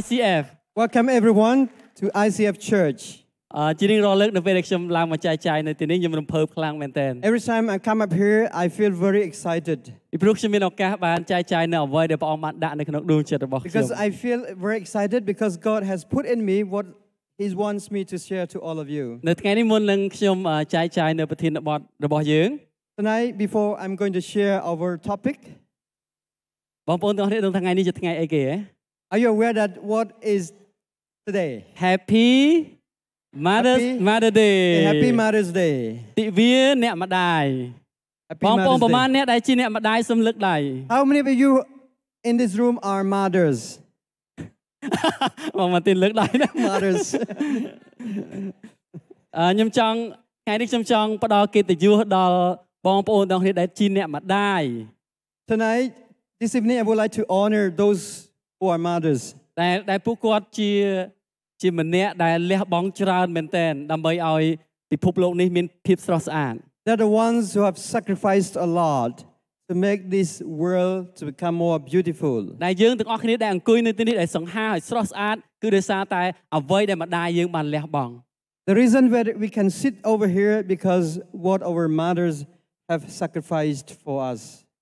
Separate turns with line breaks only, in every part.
ICF
Welcome everyone to ICF Church.
អឺជារៀងរាល់លើកនៅពេលដែលខ្ញុំឡើងមកចែកចាយនៅទីនេះខ្ញុំរំភើបខ្លាំងមែនទែន
Every time I come up here, I feel very excited
ពីព្រោះខ្ញុំមានឱកាសបានចែកចាយនៅអ្វីដែលព្រះអង្គបានដាក់នៅក្នុងដួងចិត្តរបស់ខ្ញុំ
because I feel very excited because God has put in me what He wants me to share to all of you.
នៅថ្ងៃនេះមុននឹងខ្ញុំអឺចែកចាយនៅប្រធានបទរបស់យើង
Tonight, before I'm going to share our topic,
បងប្អូនទាំងអស់គ្នាដឹងថាថ្ងៃនេះជាថ្ងៃអីគេហ៎
are you aware that what is today?
Happy Mother's
Happy-
Mother Day
Happy Mother's Day.
ទិវាអ្នកម្ដាយ
Happy
បងប្អូន
Mother's
ប្រមាណ
Day.
អ្នកដែលជាអ្នកម្ដាយសូមលើកដៃ
How many of you in this room are mothers?
បងមកទីនលើកដៃណា
Mothers.
អឺខ្ញុំចង់ថ្ងៃនេះខ្ញុំចង់ផ្ដល់កិត្តិយសដល់បងប្អូនទាំងគ្នាដែលជាអ្នកម្ដាយ
Tonight, this evening, I would like to honor those who are mothers.
ដែលដែលពួកគាត់ជាជាម្នាក់ដែលលះបង់ច្រើនមែនទែនដើម្បីឲ្យពិភពលោកនេះមានភាពស្រស់ស្អាត
They're the ones who have sacrificed a lot to make this world to become more beautiful.
ដែលយើងទាំងអស់គ្នាដែលអង្គុយនៅទីនេះដែលសង្ហាឲ្យស្រស់ស្អាតគឺដោយសារតែអ្វីដែលម្ដាយយើងបានលះបង់
The reason that we can sit over here because what our mothers have sacrificed for us.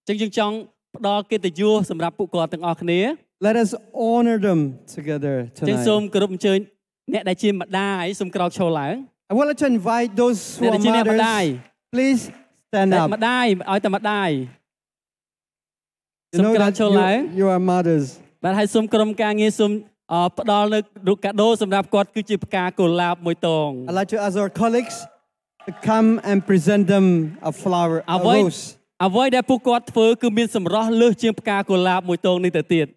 អញ្ចឹងយើងចង់ផ្ដល់កិត្តិយសសម្រាប់ពួកគាត់ទាំងអស់គ្នា
Let us honor them together
អញ្ចឹងសូម
tonight.
គោរពអញ្ជើញអ្នកដែលជាម្ដាយសូមក្រោកឈរឡើង
I would like to invite those who
អ្នក
are
ដែលជាអ្នកម្ដាយ
mothers. Please stand
អ្នក
up.
ម្ដាយឲ្យតែម្ដាយ
You
សូម
know
ក្រោក
that
ឈរឡើង
you, you are mothers.
បាទហើយសូមក្រុមការងារសូមអឺផ្ដល់នៅរូបកាដូសម្រាប់គាត់គឺជាផ្កាកុលាបមួយតង
I'd like to ask our colleagues to come and present them a flower, a
អ្វី
rose.
អ្វីដែលពួកគាត់ធ្វើគឺមានសម្រស់លើសជាងផ្កាកុលាបមួយតងនេះទៅទៀត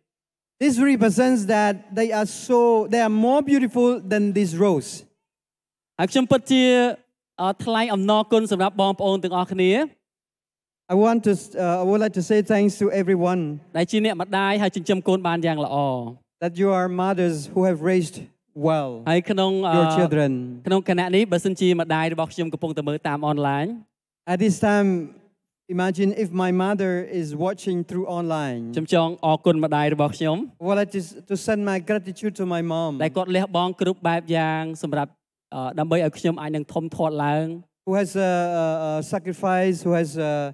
This represents that they are so they are more beautiful than this rose.
ហើយខ្ញុំពិតជាអឺថ្លែងអំណរគុណសម្រាប់បងប្អូនទាំងអស់គ្នា
I want to uh, I would like to say thanks to everyone
ដែលជាអ្នកម្ដាយហើយចិញ្ចឹមកូនបានយ៉ាងល្អ
that you are mothers who have raised well
ហើយក្នុងអឺ
your children.
ក្នុងគណៈនេះបើសិនជាម្ដាយរបស់ខ្ញុំកំពុងតែមើលតាមអនឡាញ
At this time, imagine if my mother is watching through
ខ្ញុំ
online.
ចង់អរគុណម្ដាយរបស់ខ្ញុំ
I would like to, to send my gratitude to my mom
ដែលគាត់លះបង់គ្រប់បែបយ៉ាងសម្រាប់អឺដើម្បីឲ្យខ្ញុំអាចនឹងធំធាត់ឡើង
who has uh, uh, uh, sacrificed, who has uh,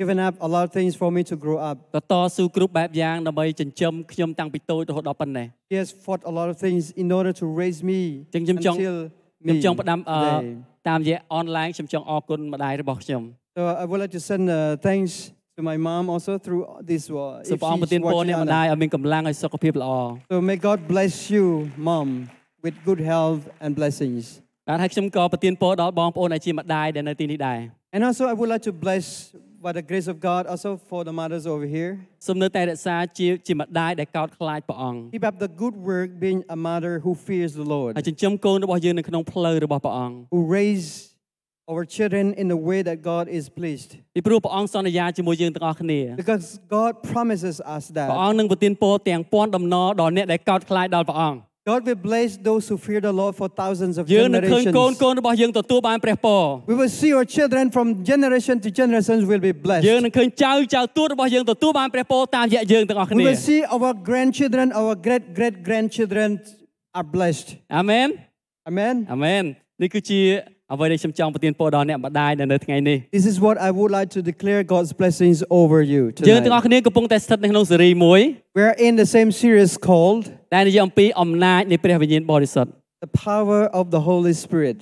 given up a lot of things for me to grow up.
ក៏តស៊ូគ្រប់បែបយ៉ាងដើម្បីចិញ្ចឹមខ្ញុំតាំងពីតូចរហូតដល់ប៉ុណ្ណេះ
He has fought a lot of things in order to raise me
ចឹងខ្ញុំចង់
until
ខ្ញុំ
me
ចង់ផ្ដាំអឺ
today.
តាមរយៈអនឡាញខ្ញុំចង់អរគុណម្ដាយរបស់ខ្ញុំ
So I would like to send uh, thanks to my mom also through this. Uh,
សូម
if
ព្រះអង្គប្រ
she's
ទានពរ
watching
អ្នកម្ online. ដាយឲ្យមានកម្លាំងឲ្យសុខភាពល្អ
So may God bless you, mom, with good health and blessings.
បាទហើយខ្ញុំក៏ប្រទានពរដល់បងប្អូនដែលជាម្ដាយដែលនៅទីនេះដែរ
And also, I would like to bless by the grace of God also for the mothers over here.
សូមនៅតែរក្សាជាជាម្ដាយដែលកោតខ្លាចព្រះអង្គ
Keep up the good work being a mother who fears the
ហើយ
Lord,
ចិញ្ចឹមកូនរបស់យើងនៅក្នុងផ្លូវរបស់ព្រះអង្គ
who raise our children in the way that God is pleased.
ពីព្រោះព្រះអង្គសន្យាជាមួយយើងទាំងអស់គ្នា
Because God promises us
ព្រះ
that
អង្គនឹងប្រទានពរទាំងពាន់ដំណរដល់អ្នកដែលកោតខ្លាចដល់ព្រះអង្គ
God will bless those who fear the Lord for thousands of
យើងនឹងឃើញ
generations.
កូនកូនរបស់យើងទទួលបានព្រះពរ
We will see our children from generation to generations will be
យើង
blessed.
នឹងឃើញចៅចៅទួតរបស់យើងទទួលបានព្រះពរតាមរយៈយើងទាំងអស់
We
គ្នា
will see our grandchildren, our great great grandchildren are blessed.
អាមែន
Amen.
អាមែននេះគឺជា អ្វីដែលខ្ញុំចង់ប្រទានពរដល់អ្នកម្ដាយនៅនៅថ្ងៃនេះ
This is what I would like to declare God's blessings over you
យើងទាំងអស់
tonight.
គ្នាកំពុងតែស្ថិតនៅក្នុងសេរីមួយ
We're in the same series called
ដែលនិយាយអំពីអំណាចនៃព្រះវិញ្ញាណបរិសុទ្ធ
The Power of the Holy Spirit.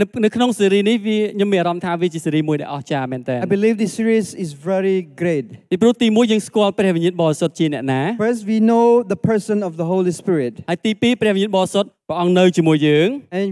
នៅនៅក្នុងសេរីនេះវាខ្ញុំមានអារម្មណ៍ថាវាជាសេរីមួយដែលអស្ចារ្យមែនតើ
I believe this series is very great.
ពីព្រោះទីមួយយើងស្គាល់ព្រះវិញ្ញាណបរិសុទ្ធជាអ្នកណា
First, we know the person of the Holy Spirit.
ហើយទីពីរព្រះវិញ្ញាណបរិសុទ្ធព្រះអង្គនៅជាមួយយើង
And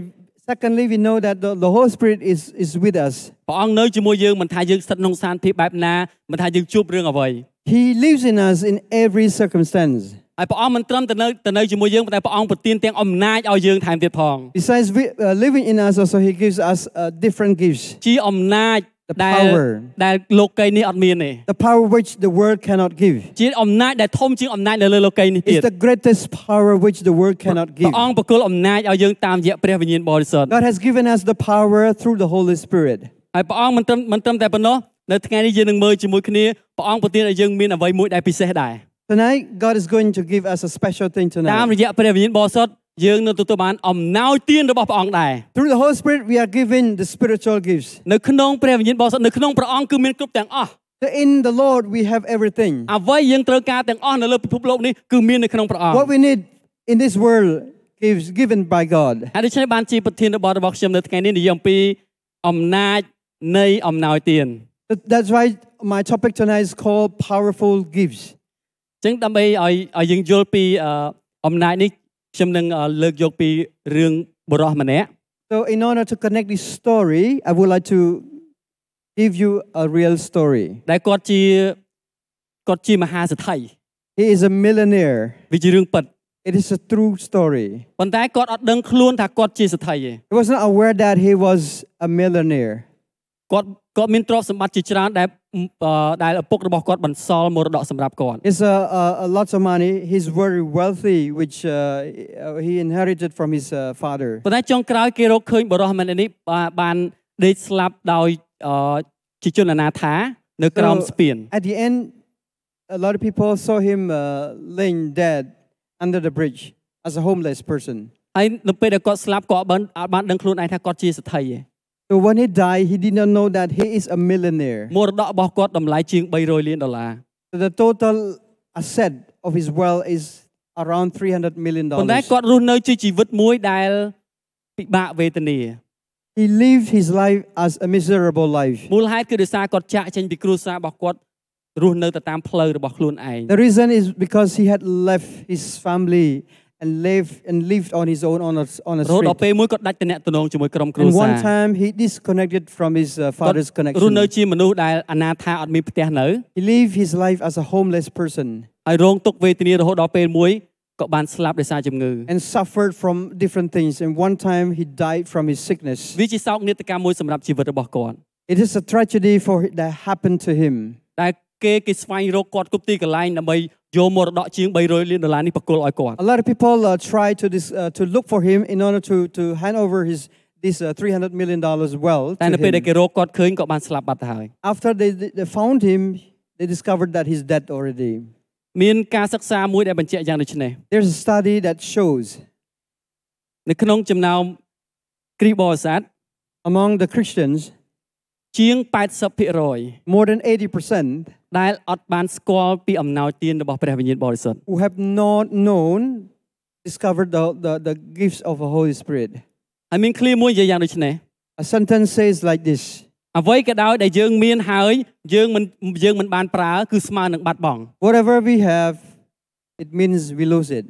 secondly, we know that the, the Holy Spirit is, is with us.
ព្រះអង្គនៅជាមួយយើងមិនថាយើងស្ថិតក្នុងស្ថានភាពបែបណាមិនថាយើងជួបរឿងអ្វី
He lives in us in every circumstance.
ហើយព្រះអង្គមិនត្រឹមតែនៅតែនៅជាមួយយើងប៉ុន្តែព្រះអង្គប្រទានទាំងអំណាចឲ្យយើងថែមទៀតផង
Besides we, uh, living in us, also He gives us uh, different gifts.
ជាអំណាច
The
ដែល
power.
ដែលលោកីយ៍នេះអត់មានទេ
The power which the world cannot give.
ជាអំណាចដែលធំជាងអំណាចនៅលើលោកីយ៍នេះទៀត
It's the greatest power which the world cannot
ព្រះ
give.
អង្គប្រគល់អំណាចឲ្យយើងតាមរយៈព្រះវិញ្ញាណបរិសុទ្ធ
God has given us the power through the Holy Spirit.
ហើយព្រះអង្គមិនត្រឹមមិនត្រឹមតែប៉ុណ្ណោះនៅថ្ងៃនេះយើងនឹងមើលជាមួយគ្នាព្រះអង្គប្រទានឲ្យយើងមានអ្វីមួយដែលពិសេសដែរ
Tonight, God is going to give us a special thing
តាម
tonight.
រយៈព្រះវិញ្ញាណបរិសុទ្ធ យើងនឹងទទួលបានអំណោយទានរបស់ព្រះអង្គដែរ
Through the Holy Spirit, we are given the spiritual gifts.
នៅក្នុងព្រះវិញ្ញាណបរិសុទ្ធនៅក្នុងព្រះអង្គគឺមានគ្រប់ទាំងអស់
So In the Lord, we have everything.
អ្វីយើងត្រូវការទាំងអស់នៅលើពិភពលោកនេះគឺមាននៅក្នុងព្រះអង្គ
What we need in this world is given by God.
ហើយដូច្នេះបានជាប្រធានបទរបស់ខ្ញុំនៅថ្ងៃនេះនិយាយអំពីអំណាចនៃអំណោយទាន
That- That's why my topic tonight is called Powerful Gifts.
អញ្ចឹងដើម្បីឲ្យឲ្យយើងយល់ពីអឺអំណាចនេះ ខ្ញុំនឹងអឺលើកយកពីរឿងបរោះម្នាក់
So, in order to connect this story, I would like to give you a real story.
ដែលគាត់ជាគាត់ជាមហាសេដ្ឋី
He is a millionaire.
វាជារឿងពិត
It is a true story.
ប៉ុន្តែគាត់អត់ដឹងខ្លួនថាគាត់ជាសេដ្ឋីទេ
He was not aware that he was a millionaire.
គាត់គាត់មានទ្រព្យសម្បត្តិជាច្រើនដែលអឺដែលឪពុករបស់គាត់បន្សល់មរតកសម្រាប់គាត់
It's a, a, a lots of money. He's very wealthy, which uh, he inherited from his uh, father.
ប៉ុន្តែចុងក្រោយគេរកឃើញបរិសម្នាក់នេះបានបានដេកស្លាប់ដោយអឺជាជនអនាថានៅក្រោម
So-
ស្ពាន
At the end, a lot of people saw him uh, laying dead under the bridge as a homeless person.
ហើយនៅពេលដែលគាត់ស្លាប់គាត់បានអត់បានដឹងខ្លួនឯងថាគាត់ជាសេដ្ឋីទេ
So when he died, he did not know that he is a millionaire.
មរតករបស់គាត់តម្លៃជាង300លានដុល្លារ
So the total asset of his wealth is around 300 million
ប៉ុន្តែ
dollars.
គាត់រស់នៅជាជីវិតមួយដែលពិបាកវេទនា
He lived his life as a miserable life.
មូលហេតុគឺដោយសារគាត់ចាក់ចេញពីគ្រួសាររបស់គាត់រស់នៅទៅតាមផ្លូវរបស់ខ្លួនឯង
The reason is because he had left his family and lived and lived on his own on a, on a
រហូតដល់
street.
ពេលមួយគាត់ដាច់តំណែងជាមួយក្រុមគ្រួ
And
សារ
one time he disconnected from his uh,
គាត់
father's
រស់
connection.
នៅជាមនុស្សដែលអនាថាអត់មានផ្ទះនៅ
He lived his life as a homeless person
ហើយរងទុក្ខវេទនារហូតដល់ពេលមួយក៏បានស្លាប់ដោយសារជំងឺ
and suffered from different things. And one time he died from his sickness.
វាជាសោកនាដកម្មមួយសម្រាប់ជីវិតរបស់គាត់
It is a tragedy for that happened to him.
ដែល គេគេស្វែងរកគាត់គ្រប់ទីកន្លែងដើម្បីយកមរតកជាង300លានដុល្លារនេះប្រគល់ឲ្យគាត់
A lot of people uh, try to this, uh, to look for him in order to, to hand over his this uh, 300 million dollars wealth.
តែ
to
នៅពេលដែល
him.
គេរកគាត់ឃើញក៏បានស្លាប់បាត់ទៅហើយ
After they, they they found him, they discovered that he's dead already.
មានការសិក្សាមួយដែលបញ្ជាក់យ៉ាងដូចនេះ
There's a study that shows
នៅក្នុងចំណោមគ្រីស្ទបរិស័ទ
among the Christians,
ជាង80%
more than 80%
ដែលអត់បានស្គាល់ពីអំណោយទានរបស់ព្រះវិញ្ញាណបរិសុទ្ធ
who have not known discovered the, the, the gifts of the Holy Spirit.
ហើយមានឃ្លាមួយនិយាយយ៉ាងដូចនេះ
A sentence says like this
អ្វីក៏ដោយដែលយើងមានហើយយើងមិនយើងមិនបានប្រើគឺស្មើនឹងបាត់បង់
Whatever we have, it means we lose it.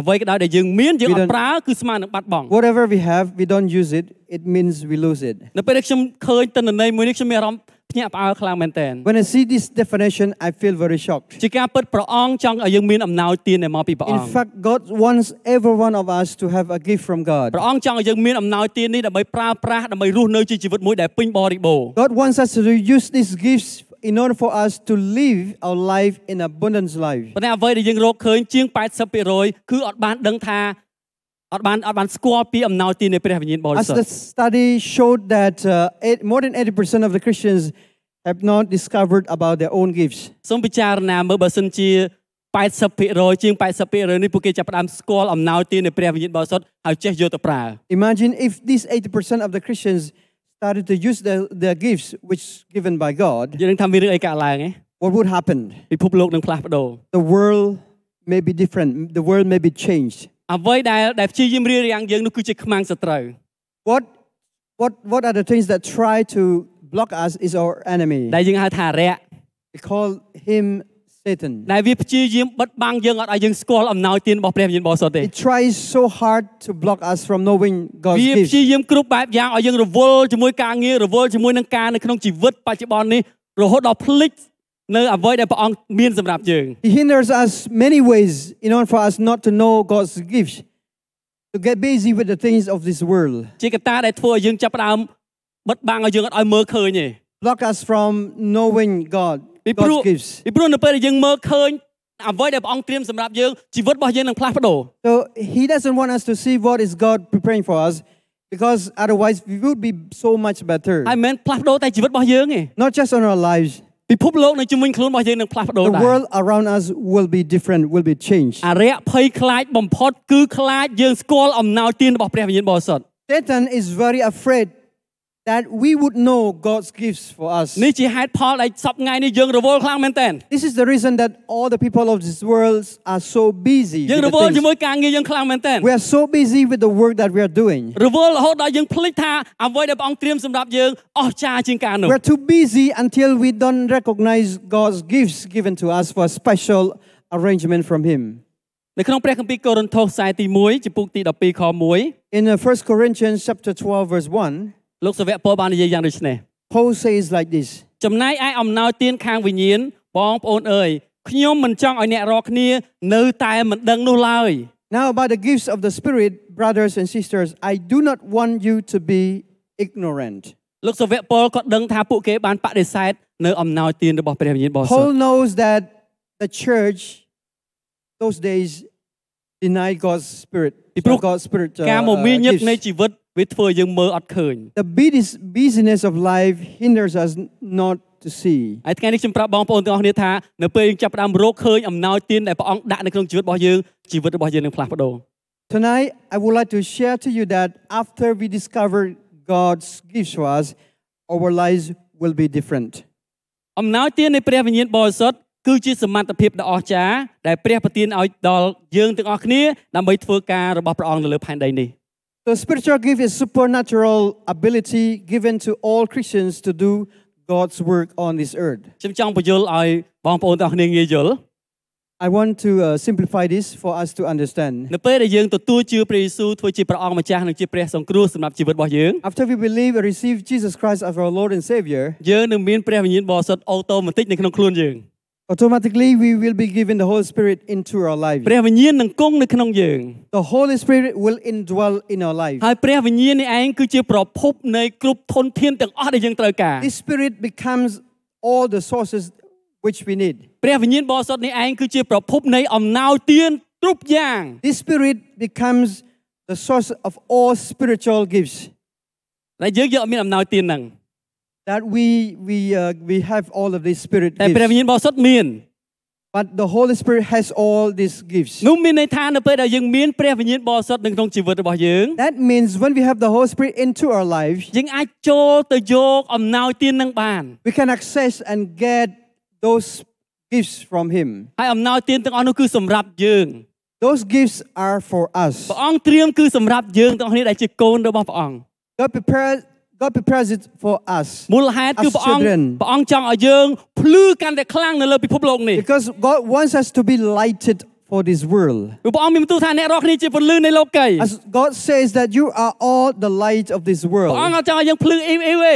អ្វីក៏ដោយដែលយើងមានយើង
We
អ
don't-
ត់ប្រើគឺស្មើនឹងបាត់បង់
Whatever we have, we don't use it, it means we lose it.
នៅពេលដែលខ្ញុំឃើញទិន្នន័យមួយនេះខ្ញុំមានអារម្មណ៍ភ្ញាក់ផ្អើលខ្លាំងមែនទែន
When I see this definition, I feel very shocked.
ជាការពិតព្រះអង្គចង់ឲ្យយើងមានអំណោយទានដែលមកពីព្រះអ
In
ង្គ
fact, God wants every one of us to have a gift from God.
ព្រះអង្គចង់ឲ្យយើងមានអំណោយទាននេះដើម្បីប្រើប្រាស់ដើម្បីរស់នៅជាជីវិតមួយដែលពេញបរិបូរណ៍
God wants us to use these gifts in order for us to live our life in abundance life.
ប៉ុន្តែអ្វីដែលយើងរកឃើញជាង80%គឺអត់បានដឹងថាអត់បានអត់បានស្គាល់ពីអំណោយទាននៃព្រះវិញ្ញាណបរិ
As
សុទ្ធ
the study showed that uh, eight, more than 80% of the Christians have not discovered about their own gifts.
សូមពិចារណាមើលបើសិនជា80%ជាង80%នេះពួកគេចាប់ផ្ដើមស្គាល់អំណោយទាននៃព្រះវិញ្ញាណបរិសុទ្ធហើយចេះយកទៅប្រើ
Imagine if these 80% of the Christians started to use their, their gifts, which is given by God,
យើងនឹងថាមានរឿងអីកើតឡើងហ៎
what would happen?
ពិភពលោកនឹងផ្លាស់ប្ដូរ
The world may be different. The world may be changed.
អ្វីដែលដែលព្យាយាមរារាំងយើងនោះគឺជាខ្មាំងសត្រូវ
What, what, what are the things that try to block us is our enemy.
ដែលយើងហៅថារៈ
We call him Satan.
ដែលវាព្យាយាមបិទបាំងយើងអត់ឲ្យយើងស្គាល់អំណោយទានរបស់ព្រះវិញ្ញាណបរិសុទ្ធទេ
It tries so hard to block us from knowing God's
វាព្ gifts. យាយាមគ្រប់បែបយ៉ាងឲ្យយើងរវល់ជាមួយការងាររវល់ជាមួយនឹងការនៅក្នុងជីវិតបច្ចុប្បន្ននេះរហូតដល់ភ្លេចនៅអ្វីដែលព្រះអង្គមានសម្រាប់យើង
He hinders us many ways in order for us not to know God's gifts, to get busy with the things of this world,
ជាកត្តាដែលធ្វើឲ្យយើងចាប់ផ្ដើមបិទបាំងឲ្យយើងអត់ឲ្យមើលឃើញទេ
block us from knowing God,
ពីព្រោះ
God's gifts.
ពីព្រោះនៅពេលដែលយើងមើលឃើញអ្វីដែលព្រះអង្គត្រៀមសម្រាប់យើងជីវិតរបស់យើងនឹងផ្លាស់ប្ដូរ
So He doesn't want us to see what is God preparing for us, because otherwise we would be so much better.
ហើយមិនមែនផ្លាស់ប្ដូរតែជីវិតរបស់យើងទេ
Not just on our lives,
ពិភពលោកនៅជំនួយខ្លួនរបស់យើងនឹងផ្លាស់ប្ដូរ
The
ដែរ
world around us will be different, will be changed.
អរិយភ័យខ្លាចបំផុតគឺខ្លាចយើងស្គាល់អំណោយទានរបស់ព្រះវិញ្ញាណបរិសុទ្ធ
Satan is very afraid that we would know God's gifts for us.
នេះជាហេតុផលដែលសពថ្ងៃនេះយើងរវល់ខ្លាំងមែនទែន
This is the reason that all the people of this world are so busy.
យើង
with
រ
the
វល់
things.
ជាមួយការងារយើងខ្លាំងមែនទែន
We are so busy with the work that we are doing.
រវល់រហូតដល់យើងភ្លេចថាអ្វីដែលព្រះអង្គត្រៀមសម្រាប់យើងអស្ចារ្យជាងការនោះ
We're too busy until we don't recognize God's gifts given to us for a special arrangement from Him.
នៅក្នុងព្រះគម្ពីរកូរិនថូសខ្សែទី1ចំពុកទី12ខ1
In uh, 1 Corinthians chapter 12, verse 1,
លោកសាវកពលបាននិយាយយ៉ាងដូចនេះ
Paul says like this
ចំណែកឯអំណោយទានខាងវិញ្ញាណបងប្អូនអើយខ្ញុំមិនចង់ឲ្យអ្នករាល់គ្នានៅតែមិនដឹងនោះឡើយ
Now, about the gifts of the Spirit, brothers and sisters, I do not want you to be ignorant.
លោកសាវកពលក៏ដឹងថាពួកគេបានបដិសេធនៅអំណោយទានរបស់ព្រះវិញ្ញាណបរិសុទ្ធ
Paul knows that the church those days denied God's Spirit.
People-
God's Spirit. uh,
ការម
uh,
មាញឹក
gifts.
នៃជីវិត វាធ្វើឲ្យយើងមើលអត់ឃើញ
The busy- busyness of life hinders us not to see.
ហើយថ្ងៃនេះខ្ញុំប្រាប់បងប្អូនទាំងអស់គ្នាថានៅពេលយើងចាប់ផ្ដើមរកឃើញអំណោយទានដែលព្រះអង្គដាក់នៅក្នុងជីវិតរបស់យើងជីវិតរបស់យើងនឹងផ្លាស់ប្ដូរ
Tonight, I would like to share to you that after we discover God's gifts for us, our lives will be different.
អំណោយទាននៃព្រះវិញ្ញាណបរិសុទ្ធគឺជាសមត្ថភាពដ៏អស្ចារ្យដែលព្រះប្រទានឲ្យដល់យើងទាំងអស់គ្នាដើម្បីធ្វើការរបស់ព្រះអង្គនៅលើផែនដីនេះ
The spiritual gift is supernatural ability given to all Christians to do God's work on this earth.
ខ្ញុំចង់បញ្យល់ឲ្យបងប្អូនទាំងអស់គ្នាងាយយល់
I want to uh, simplify this for us to understand.
នៅពេលដែលយើងទទួលជឿព្រះយេស៊ូវធ្វើជាព្រះអង្គម្ចាស់និងជាព្រះសង្គ្រោះសម្រាប់ជីវិតរបស់យើង
After we believe and receive Jesus Christ as our Lord and Savior,
យើងនឹងមានព្រះវិញ្ញាណបរិសុទ្ធអូតូម៉ាទិកនៅក្នុងខ្លួនយើង
automatically we will be given the Holy Spirit into our lives.
ព្រះវិញ្ញាណនឹងគង់នៅក្នុងយើង
The Holy Spirit will indwell in our lives.
ហើយព្រះវិញ្ញាណនេះឯងគឺជាប្រភពនៃគ្រប់ធនធានទាំងអស់ដែលយើងត្រូវការ
This Spirit becomes all the sources which we need.
ព្រះវិញ្ញាណបរិសុទ្ធនេះឯងគឺជាប្រភពនៃអំណោយទានគ្រប់យ៉ាង
This Spirit becomes the source of all spiritual gifts
ដែលយើងយកមានអំណោយទានហ្នឹង
that we we uh, we have all of these spirit
តែព្រះវិ
gifts.
ញ្ញាណបរិសុទ្ធមាន
But the Holy Spirit has all these gifts.
នោះមានន័យថានៅពេលដែលយើងមានព្រះវិញ្ញាណបរិសុទ្ធនៅក្នុងជីវិតរបស់យើង
That means when we have the Holy Spirit into our lives,
យើងអាចចូលទៅយកអំណោយទាននឹងបាន
we can access and get those gifts from Him.
ហើយអំណោយទានទាំងអស់នោះគឺសម្រាប់យើង
Those gifts are for us.
ព្រះអង្គត្រៀមគឺសម្រាប់យើងទាំងអស់គ្នាដែលជាកូនរបស់ព្រះអង្គ
God prepares God prepares it for us
មូលហេតុគឺ
as
ព្រះអង្គ
children
ព្រះអង្គចង់ឲ្យយើងភ្លឺកាន់តែខ្លាំងនៅលើពិភពលោកនេះ
because God wants us to be lighted for this world.
ព្រោះព្រះអង្គមានបន្ទូលថាអ្នករាល់គ្នាជាពន្លឺនៃលោកី
As God says that you are all the light of this
ព្រះអង្គ
world.
អត់ចង់ឲ្យយើងភ្លឺអ៊ីវអ៊ីវទេ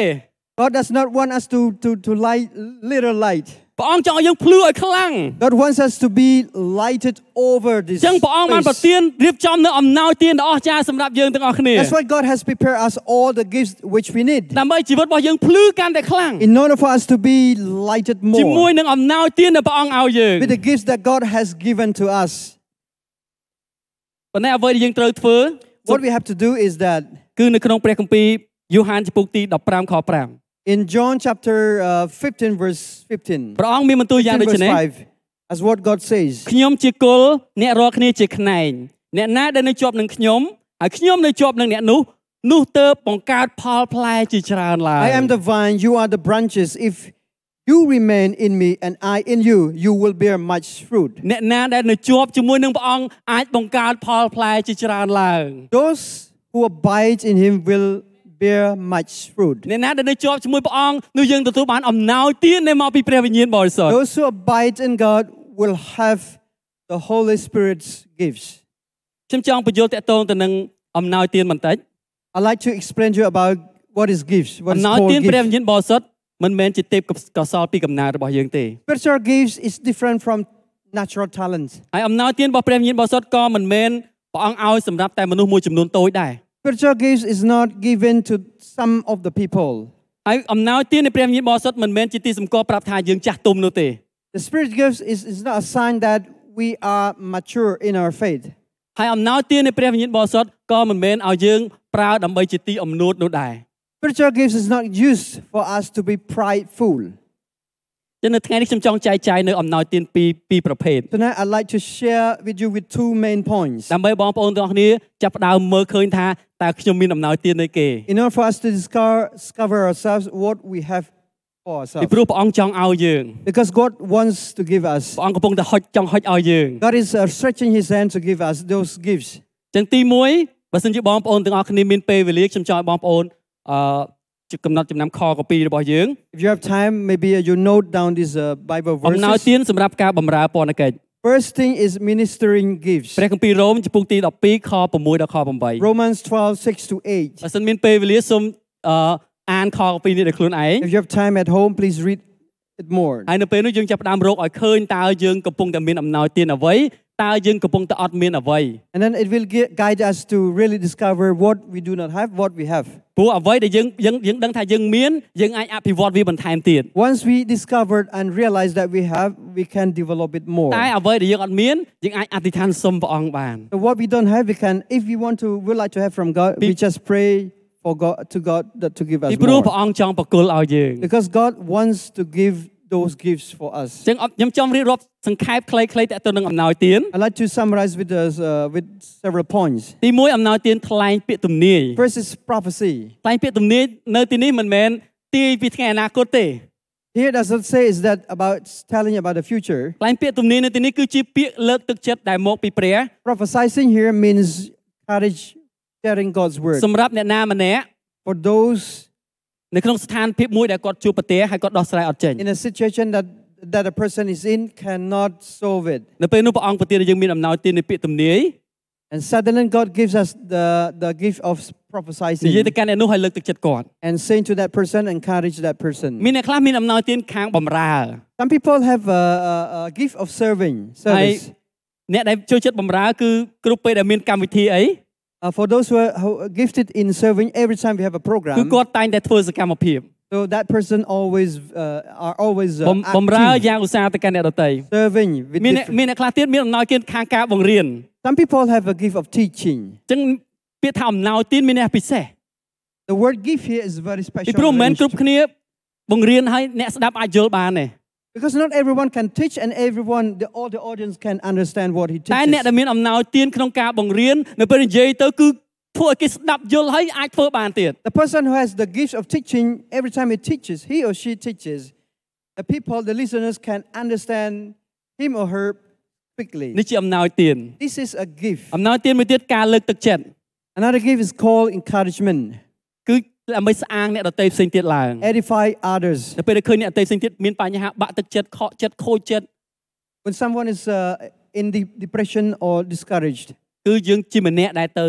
God does not want us to, to, to light little light.
ព្រះអង្គចង់ឲ្យយើងភ្លឺឲ្យខ្លាំង
God wants us to be lighted over this
អញ្ចឹងព្រះអង្គបានប្រ
space.
ទានរៀបចំនៅអំណោយទានដ៏អស្ចារ្យសម្រាប់យើងទាំងអស់គ្នា
That's why God has prepared us all the gifts which we need
ដើម្បីជីវិតរបស់យើងភ្លឺកាន់តែខ្លាំង
in order for us to be lighted
ជាមួយ
more
នឹងអំណោយទានដែលព្រះអង្គឲ្យយើង
with the gifts that God has given to us.
ប៉ុន្តែអ្វីដែលយើងត្រូវធ្វើ
What we have to do is that
គឺនៅក្នុងព្រះគម្ពីរយូហានចំពុកទី15ខ5
in John chapter uh, 15, verse 15,
ព្រះអង្គមានបន្ទូលយ៉ាង
15
ដូច
verse
នេះ
5, as what God says.
ខ្ញុំជាគល់អ្នករាល់គ្នាជាខ្នែងអ្នកណាដែលនៅជាប់នឹងខ្ញុំហើយខ្ញុំនៅជាប់នឹងអ្នកនោះនោះទៅបង្កើតផលផ្លែជាច្រើនឡើយ
I am the vine, you are the branches. If you remain in me and I in you, you will bear much fruit.
អ្នកណាដែលនៅជាប់ជាមួយនឹងព្រះអង្គអាចបង្កើតផលផ្លែជាច្រើនឡើង
Those who abide in him will bear much fruit.
អ្នកណាដែលនៅជាប់ជាមួយព្រះអង្គនោះយើងទទួលបានអំណោយទានដែលមកពីព្រះវិញ្ញាណបរិសុទ្ធ
Those who abide in God will have the Holy Spirit's gifts.
ខ្ញុំចង់បញ្យល់តកតងទៅនឹងអំណោយទានបន្តិច
I'd like to explain to you about what is gifts, what
អំ
is
ណោយ
called
ទានព្រះវិ
gifts.
ញ្ញាណបរិសុទ្ធមិនមែនជាទេពកោសលពីកំណើតរបស់យើងទេ
Spiritual gifts is different from natural talents.
ហើយអំណោយទានរបស់ព្រះវិញ្ញាណបរិសុទ្ធក៏មិនមែនព្រះអង្គឲ្យសម្រាប់តែមនុស្សមួយចំនួនតូចដែរ
Spiritual gifts is not given to some of the people.
ហើយអំណោយទាននៃព្រះវិញ្ញាណបរិសុទ្ធមិនមែនជាទីសម្គាល់ប្រាប់ថាយើងចាស់ទុំនោះទេ
The Spirit gifts is, is not a sign that we are mature in our faith.
ហើយអំណោយទាននៃព្រះវិញ្ញាណបរិសុទ្ធក៏មិនមែនឲ្យយើងប្រើដើម្បីជាទីអំនួតនោះដែរ
Spiritual gifts is not used for us to be prideful.
ចឹងនៅថ្ងៃនេះខ្ញុំចង់ចែកចាយនៅអំណោយទានពីរពីរប្រភេទ
Tonight, I'd like to share with you with two main points.
ដើម្បីបងប្អូនទាំងអស់គ្នាចាប់ផ្ដើមមើលឃើញថាតើខ្ញុំមានអំណោយទាននៃគេ
In order for us to discover, discover ourselves what we have for
ពី
ourselves.
ព្រោះព្រះអង្គចង់ឲ្យយើង
Because God wants to give us.
ព្រះអង្គកំពុងតែហុចចង់ហុចឲ្យយើង
God is uh, stretching His hand to give us those gifts.
ចឹងទី1បើសិនជាបងប្អូនទាំងអស់គ្នាមានពេលវេលាខ្ញុំចង់ឲ្យបងប្អូនអឺជា កំណត់ចំណាំខកពីរបស់យើង
If you have time, maybe uh, you note down these uh, Bible
អំណោយ
verses.
ទានសម្រាប់ការបម្រើពន្ធកិច្ច
First thing is ministering gifts.
ព្រះគម្ពីររ៉ូមចំពុកទី12ខ6ដល់ខ8
Romans 12, 6 to 8.
បើសិនមានពេលវេលាសូមអឺអានខពីនេះដោយខ្លួនឯង
If you have time at home, please read it more.
ហើយនៅពេលនោះយើងចាប់ផ្ដើមរកឲ្យឃើញតើយើងកំពុងតែមានអំណោយទានអ្វីតើយើងកំពុងតែអត់មានអ្វី
And then it will gi- guide us to really discover what we do not have, what we have.
ព្រោះអ្វីដែលយើងយើងយើងដឹងថាយើងមានយើងអាចអភិវឌ្ឍវាបន្ថែមទៀត
Once we discovered and realized that we have, we can develop it more.
តែអ្វីដែលយើងអត់មានយើងអាចអធិដ្ឋានសុំព្រះអង្គបាន
So what we don't have, we can, if we want to, we like to have from God, we
Be-
just pray for God to God that to give us
ពីព្រោះព្រះ
more.
អង្គចង់ប្រគល់ឲ្យយើង
Because God wants to give those gifts for us.
ចឹងអត់ខ្ញុំចង់រៀបរាប់សង្ខេបខ្លីៗតទៅនឹងអំណោយទាន
I'd like to summarize with us uh, with several points.
ទី1អំណោយទានថ្លែងពាក្យទំនាយ
First is prophecy.
ថ្លែងពាក្យទំនាយនៅទីនេះមិនមែនទាយពីថ្ងៃអនាគតទេ
Here does not say is that about telling about the future.
ថ្លែងពាក្យទំនាយនៅទីនេះគឺជាពាក្យលើកទឹកចិត្តដែលមកពីព្រះ
Prophesizing here means courage, sharing God's word.
សម្រាប់អ្នកណាម្នាក់
For those
នៅក្នុងស្ថានភាពមួយដែលគាត់ជួបប្រទះហើយគាត់ដោះស្រាយអត់ចេញ
in a situation that that a person is in cannot solve it.
នៅពេលនោះព្រះអង្គប្រទានឲ្យយើងមានអំណោយទាននៃពាក្យទំនាយ
And suddenly God gives us the, the gift of
និយាយ
prophesizing
ទៅកាន់អ្នកនោះឲ្យលើកទឹកចិត្តគាត់
and saying to that person, encourage that person.
មានអ្នកខ្លះមានអំណោយទានខាងបំរើ
Some people have a, a, a gift of serving,
ហើយ
service.
អ្នកដែលចូលចិត្តបំរើគឺគ្រប់ពេលដែលមានកម្មវិធីអី
Uh, for those who are, who are gifted in serving, every time we have a
គឺ
program,
គាត់តែងតែធ្វើសកម្មភាព
so that person always uh, are always
ប
uh,
ម្បំរើ
active,
យ៉ាងឧស្សាហ៍ទៅកាន់អ្នកដទៃ
serving. With
មានអ្នក
different-
មានអ្នកខ្លះទៀតមានអំណោយទានខាងការបង្រៀន
Some people have a gift of teaching.
អញ្ចឹងពាក្យថាអំណោយទានមានអ្នកពិសេស
The word gift here is very
ពី
special.
ព្រោះមិនមែន
range.
គ្រប់គ្នាបង្រៀនឲ្យអ្នកស្ដាប់អាចយល់បានទេ
Because not everyone can teach and everyone, the, all the audience can understand what he
តែអ្នក
teaches.
ដែលមានអំណោយទានក្នុងការបង្រៀននៅពេលនិយាយទៅគឺធ្វើឲ្យគេស្ដាប់យល់ហើយអាចធ្វើបានទៀត
The person who has the gift of teaching, every time he teaches, he or she teaches, the people, the listeners can understand him or her quickly.
នេះជាអំណោយទាន
This is a gift.
អំណោយទានមួយទៀតការលើកទឹកចិត្ត
Another gift is called encouragement.
គឺ ដើម្បីស្អាងអ្នកដទៃផ្សេងទៀតឡើង
Edify others.
នៅពេលដែលឃើញអ្នកដទៃផ្សេងទៀតមានបញ្ហាបាក់ទឹកចិត្តខកចិត្តខូចចិត្ត
When someone is uh, in de- depression or discouraged,
គឺយើងជាម្នាក់ដែលទៅ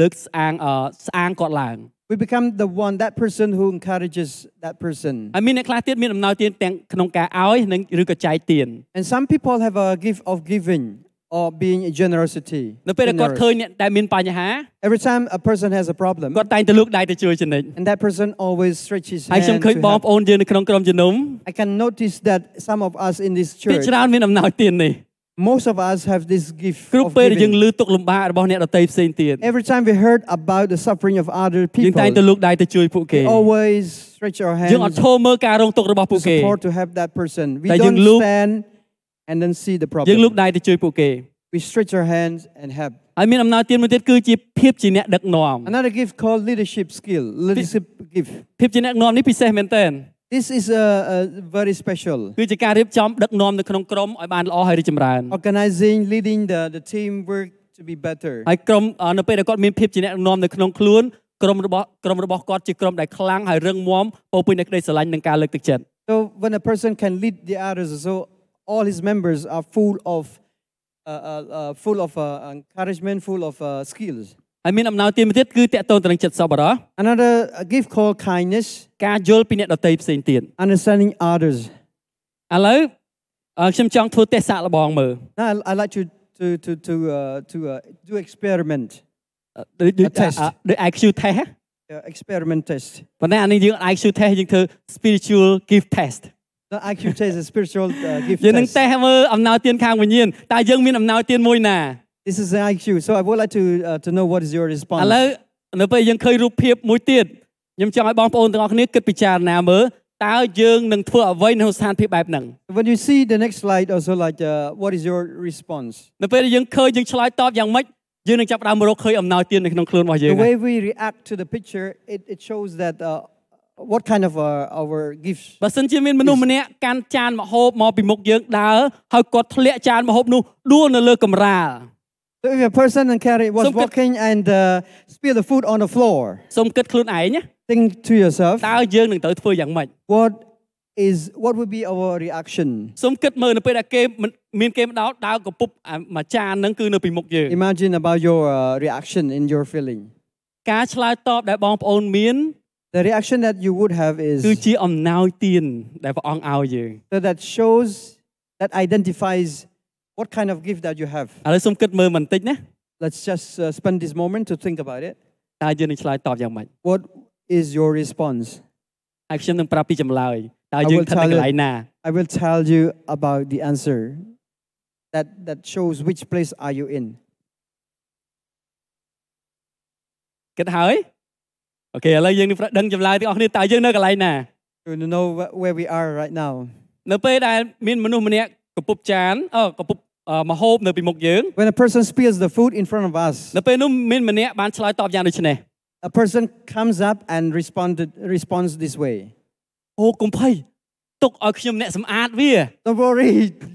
លើកស្អាងអឺស្អាងគាត់ឡើង
we become the one, that person who encourages that person.
ហើយមានអ្នកខ្លះទៀតមានអំណោយទានទាំងក្នុងការឲ្យនិងឬក៏ចែកទាន
And some people have a gift of giving or being a generosity.
នៅពេលដែលគាត់
generous.
ឃើញអ្នកដែលមានបញ្ហា
Every time a person has a problem,
គាត់តែងតែលើកដៃទៅជួយចំណេញ
and that person always stretches
ហើយខ្ញុំ
hand
ឃើញ
to
បង
help.
ប្អូនយើងនៅក្នុងក្រុមជំនុំ
I can notice that some of us in this
ភាគ
church,
ច្រើនមានអំណោយទាននេះ
most of us have this gift
គ្រប់
of
ពេលដែលយើង
giving.
លើទុកលំបាករបស់អ្នកដទៃផ្សេងទៀត
Every time we heard about the suffering of other
យើងតែងតែ
people,
លើកដៃទៅជួយពួកគេ
we always stretch our
យើងអត់
hands
ឈរមើលការរងទុក្ខរបស់ពួក
to
គេ
support to help that person. We
Tại
don't
dừng lúc-
stand and then see the
យើងលើក
problem.
ដៃទៅជួយពួកគេ
We stretch our hands and help.
ហើយមានអំណោយទានមួយទៀតគឺជាភាពជាអ្នកដឹកនាំ
Another gift called leadership skill, leadership gift.
ភាពជាអ្នកដឹកនាំនេះពិសេសមែនទែន
This is uh, uh, very special.
គឺជាការរៀបចំដឹកនាំនៅក្នុងក្រុមឲ្យបានល្អហើយរីកចម្រើន
Organizing, leading the, the teamwork to be better.
ហើយក្រុមអឺនៅពេលដែលគាត់មានភាពជាអ្នកដឹកនាំនៅក្នុងខ្លួនក្រុមរបស់ក្រុមរបស់គាត់ជាក្រុមដែលខ្លាំងហើយរឹងមាំពោរពេញដោយក្តីស្រឡាញ់និងការលើកទឹកចិត្ត
So when a person can lead the others, so all his members are full of, uh, uh, uh, full of uh, encouragement, full of uh, skills.
ហើយមានអំណោយទានមួយទៀតគឺតកតងទៅនឹងចិត្តសប្បុរស
Another uh, gift called kindness,
ការយល់ពីអ្នកដទៃផ្សេងទៀត
understanding others.
ឥឡូវអឺខ្ញុំចង់ធ្វើតេស្តសាកល្បងមើល
Now I, I like to to to to uh, to uh, do experiment,
ដូចដូច
A test.
អឺដូច IQ test ហ៎
uh, experiment test.
ប៉ុន្តែអានេះយើង IQ test យើងធ្វើ spiritual gift test
The IQ test is a spiritual uh, gift
យើងនឹង
test.
តេស្តមើលអំណោយទានខាងវិញ្ញាណតើយើងមានអំណោយទានមួយណា
This is an IQ. So I would like to uh, to know what is your
ឥ
response.
ឡូវនៅពេលយើងឃើញរូបភាពមួយទៀតខ្ញុំចង់ឲ្យបងប្អូនទាំងអស់គ្នាគិតពិចារណាមើល តើយើងនឹងធ្វើអ្វីនៅក្នុងស្ថានភាពបែបហ្នឹង
When you see the next slide, also like uh, what is your response?
នៅពេលដែលយើងឃើញយើងឆ្លើយតបយ៉ាងម៉េចយើងនឹងចាប់ផ្ដើមរកឃើញអំណោយទាននៅក្នុងខ្លួនរបស់យើង
The way we react to the picture, it, it shows that uh, what kind of uh, our gifts.
បើសិនជាមានមនុស្សម្នាក់កាន់ចានម្ហូបមកពីមុខយើងដើរហើយគាត់ធ្លាក់ចានម្ហូបនោះដួលនៅលើកម្រាល
So if a person and carry was
Some kid-
walking and uh, spill the food on the floor,
សូមគិតខ្លួនឯងណា
think to yourself,
តើយើងនឹងត្រូវធ្វើយ៉ាងម៉េច
what is what would be our reaction?
សូមគិតមើលនៅពេលដែលគេមិនមានគេមកដោតដើរកពុបអាមួយចានហ្នឹងគឺនៅពីមុខយើង
Imagine about your uh, reaction in your feeling.
ការឆ្លើយតបដែលបងប្អូនមាន
The reaction that you would have is
គឺជាអំណោយទានដែលព្រះអង្គឲ្យយើង
so that shows that identifies what kind of gift that you have.
ឥឡូវសូមគិតមើលបន្តិចណា
Let's just uh, spend this moment to think about it.
តើយើងនឹងឆ្លើយតបយ៉ាងម៉េច
What is your response?
ហើយខ្ញុំនឹងប្រាប់ពីចម្លើយតើ
I
យើង
will
ស្ថិតនៅ
tell
ក
you.
ន្លែងណា
I will tell you about the answer. That that shows which place are you in.
គិតហើយ អូខេឥឡូវយើងនឹងដឹងចម្លើយទាំងអស់គ្នាតើយើងនៅកន្លែងណា
To know wh- where we are right now.
នៅពេលដែលមានមនុស្សម្នាក់កពុបចានអឺកពុបអឺម្ហូបនៅពីមុខយើង
When a person spills the food in front of us,
នៅពេលនោះមានម្នាក់បានឆ្លើយតបយ៉ាងដូចនេះ
a person comes up and responded responds this way.
អូកុំភ័យទុកឲ្យខ្ញុំអ្នកសម្អាតវា
Don't worry,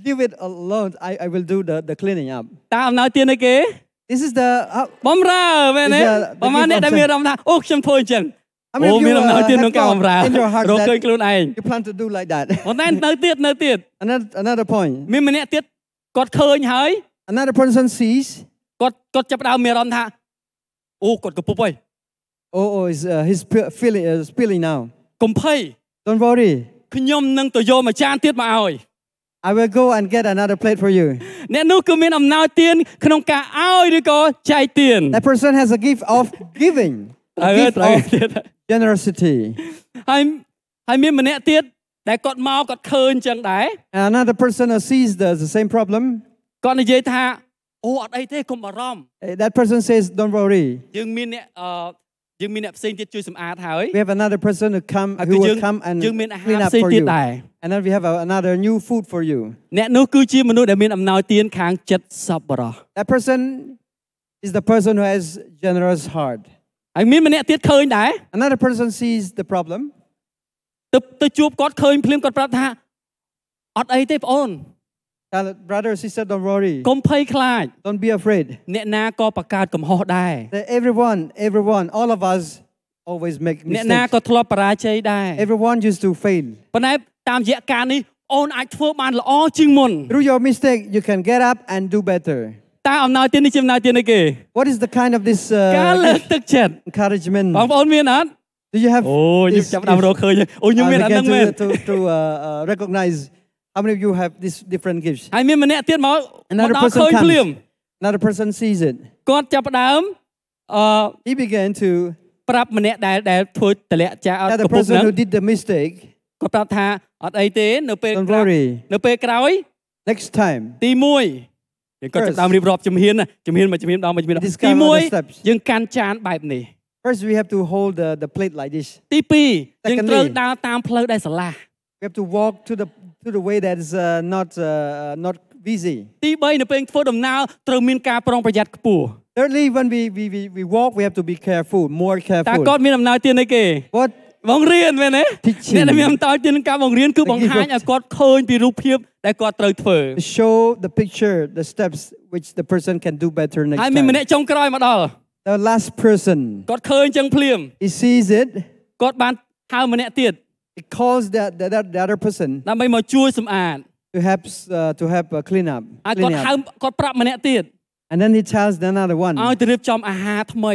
leave it alone. I, I will do the, the cleaning up.
តើអំណោយទានអីគេ
This is the how,
បំរើមែនទេ
Is the- the
ប្រហែល
gift
អ្នក
of
ដែលមានអារម្មណ៍ថាអូខ្ញុំធ្វើអញ្ចឹង
How many
អូ
of you
មានអំណោយ
uh,
ទាន
have
ក្នុងការបំរើ
thought in your heart
រកឃើញ
that
ខ្លួនឯង
you plan to do like that?
ប៉ុន្តែនៅទៀតនៅទៀត
another, another point.
មានម្នាក់ទៀតគាត់ឃើញហើយ
Another person sees,
គាត់គាត់ចាប់ផ្ដើមមានអារម្មណ៍ថាអូគាត់កពុបហើយ
oh, oh is, uh, he's sp- feeling, uh, spilling now.
កុំភ័យ
Don't worry.
ខ្ញុំនឹងទៅយកមួយចានទៀតមកឲ្យ
I will go and get another plate for you.
អ្នកនោះគឺមានអំណោយទានក្នុងការឲ្យឬក៏ចែកទាន
That person has a gift of giving,
អើ
a gift
ត្រូវ
of
ទៀត
generosity.
ហើយហើយមានម្នាក់ទៀតដែលគាត់មកគាត់ឃើញអញ្ចឹងដែរ
And another person who sees the, the same problem.
គាត់និយាយថាអូអត់អីទេកុំបារម្ភ
eh, That person says, Don't worry.
យើងមានអ្នកអឺ យើងមានអ្នកផ្សេងទៀតជួយសម្អាតហើយ
We have another person who come
ហើយ
who
គឺយើង
will come and
យើងមានអាហា
clean
រ
up
ផ្សេង
for
ទៀត
you.
ដែរ
And then we have a, another new food for you.
អ្នកនោះគឺជាមនុស្សដែលមានអំណោយទានខាងចិត្តសប្បុរស
That person is the person who has generous heart.
ហើយមានម្នាក់ទៀតឃើញដែរ
Another person sees the problem.
ទៅទៅជួបគាត់ឃើញភ្លាមគាត់ប្រាប់ថាអត់អីទេបងអូន
Tell it, brother, sister, don't worry.
កុំភ័យខ្លាច
Don't be afraid.
អ្នកណាក៏បង្កើតកំហុសដែរ
That everyone, everyone, all of us always make
អ្នកណា
mistakes.
ក៏ធ្លាប់បរាជ័យដែរ
Everyone used to fail.
ប៉ុន្តែតាមរយៈការនេះអូនអាចធ្វើបានល្អជាងមុន
Through your mistake, you can get up and do better.
តើអំណោយទាននេះជាអំណោយទានអីគេ
What is the kind of this
ការ
uh,
លើក
gift?
ទឹកចិត្ត
encouragement?
បងប្អូនមានអត់
Do you have
អូខ្ញុំ
this
ចាប់ផ្ដើម
gift?
រកឃើញអូខ្ញុំ
I
មានអាហ្នឹង
began
មែន
to, to, to uh, uh, recognize how many of you have these different gifts.
ហើយមានម្នាក់ទៀតមកមក
Another
ដល់
person
ឃើញភ្លាម
comes. Another person sees it.
គាត់ចាប់ផ្ដើមអឺ
He began to
ប្រាប់ម្នាក់ដែលដែលធ្វើតម្លាក់ចាអត់
tell
កំ
the
ពុះ
person
ហ្នឹង
who did the mistake,
គាត់ប្រាប់ថាអត់អីទេនៅពេល
don't
ក្រោយ
worry.
នៅពេលក្រោយ
Next time,
ទី1យើងគាត់ចាប់
First.
ផ្ដើមរៀបរាប់ជំហានណាជំហានមួយជំហានដល់មួយជំហានដល់
Describe
ទី
all the steps.
1យើងកាន់ចានបែបនេះ
first we have to hold the, the plate like this.
ទី2យើង
Secondly.
ត្រូវដើរតាមផ្លូវដែលស្រឡះ
We have to walk to the to the way that is uh, not uh, not busy.
ទី3នៅពេលធ្វើដំណើរត្រូវមានការប្រុងប្រយ័ត្នខ្ពស់
Thirdly, when we, we, we, we walk, we have to be careful, more
តើ
careful.
គាត់មានអំណោយទានអីគេ
What
បង្រៀនមែនទេ
Teaching.
អ្នកដែលមានអំណោយទានក្នុងការបង្រៀនគឺ
The
បង្ហាញ
gift of-
ឲ្យគាត់ឃើញពីរូបភាពដែលគាត់ត្រូវធ្វើ
to show the picture, the steps which the person can do better next
ហើយមានម្នាក់
time.
ចុងក្រោយមកដល់
The last person,
គាត់ឃើញចឹងភ្លាម
he sees it,
គាត់បានហៅម្នាក់ទៀត
he calls the, the, the, the other person
ដើម្បីមកជួយសម្អាត
to help uh, to help uh, clean up,
ហើយ
clean
គាត់ហៅ
up.
គាត់ប្រាប់ម្នាក់ទៀត
And then he tells the another one
ឲ្យទៅរៀបចំអាហារថ្មី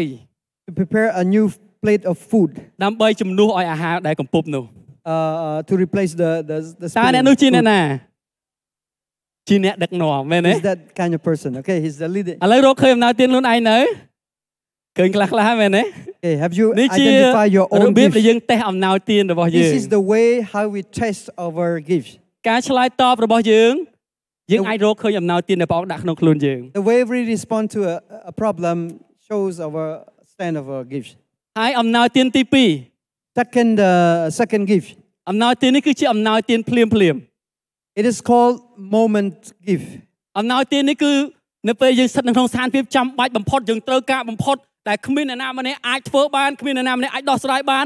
to prepare a new plate of food
ដើម្បីជំនួសឲ្យអាហារដែលកំពុបនោះ
uh, uh, to replace the the, the
តើ
spilling
អ្នកនោះជាអ្នក
food.
ណាជាអ្នកដឹកនាំមែនទេ
He's that kind of person. Okay, he's the leader.
ឥឡូវរកឃើញអំណោយទានខ្លួនឯងនៅ ឃើញខ្លះខ្លះហើយមែនទេ
Okay, have you
នេះជា
identified your
រ
own
បៀបដែល
gifts?
យើងតេស្តអំណោយទានរបស់យើង
This is the way how we test our gifts.
ការឆ្លើយតបរបស់យើងយើង
The-
អាចរកឃើញអំណោយទានដែលព្រះអង្គដាក់ក្នុងខ្លួនយើង
The way we respond to a, a problem shows our stand of our gifts.
ហើយអំណោយទានទី2
Second, uh, second gift.
អំណោយទាននេះគឺជាអំណោយទានភ្លាមភ្លាម
It is called moment gift.
អំណោយទាននេះគឺ នៅពេលយើងស្ថិតនៅក្នុងស្ថានភាពចាំបាច់បំផុតយើងត្រូវការបំផុតដែលគ្មានអ្នកណាម្នាក់អាចធ្វើបានគ្មានអ្នកណាម្នាក់អាចដោះស្រាយបាន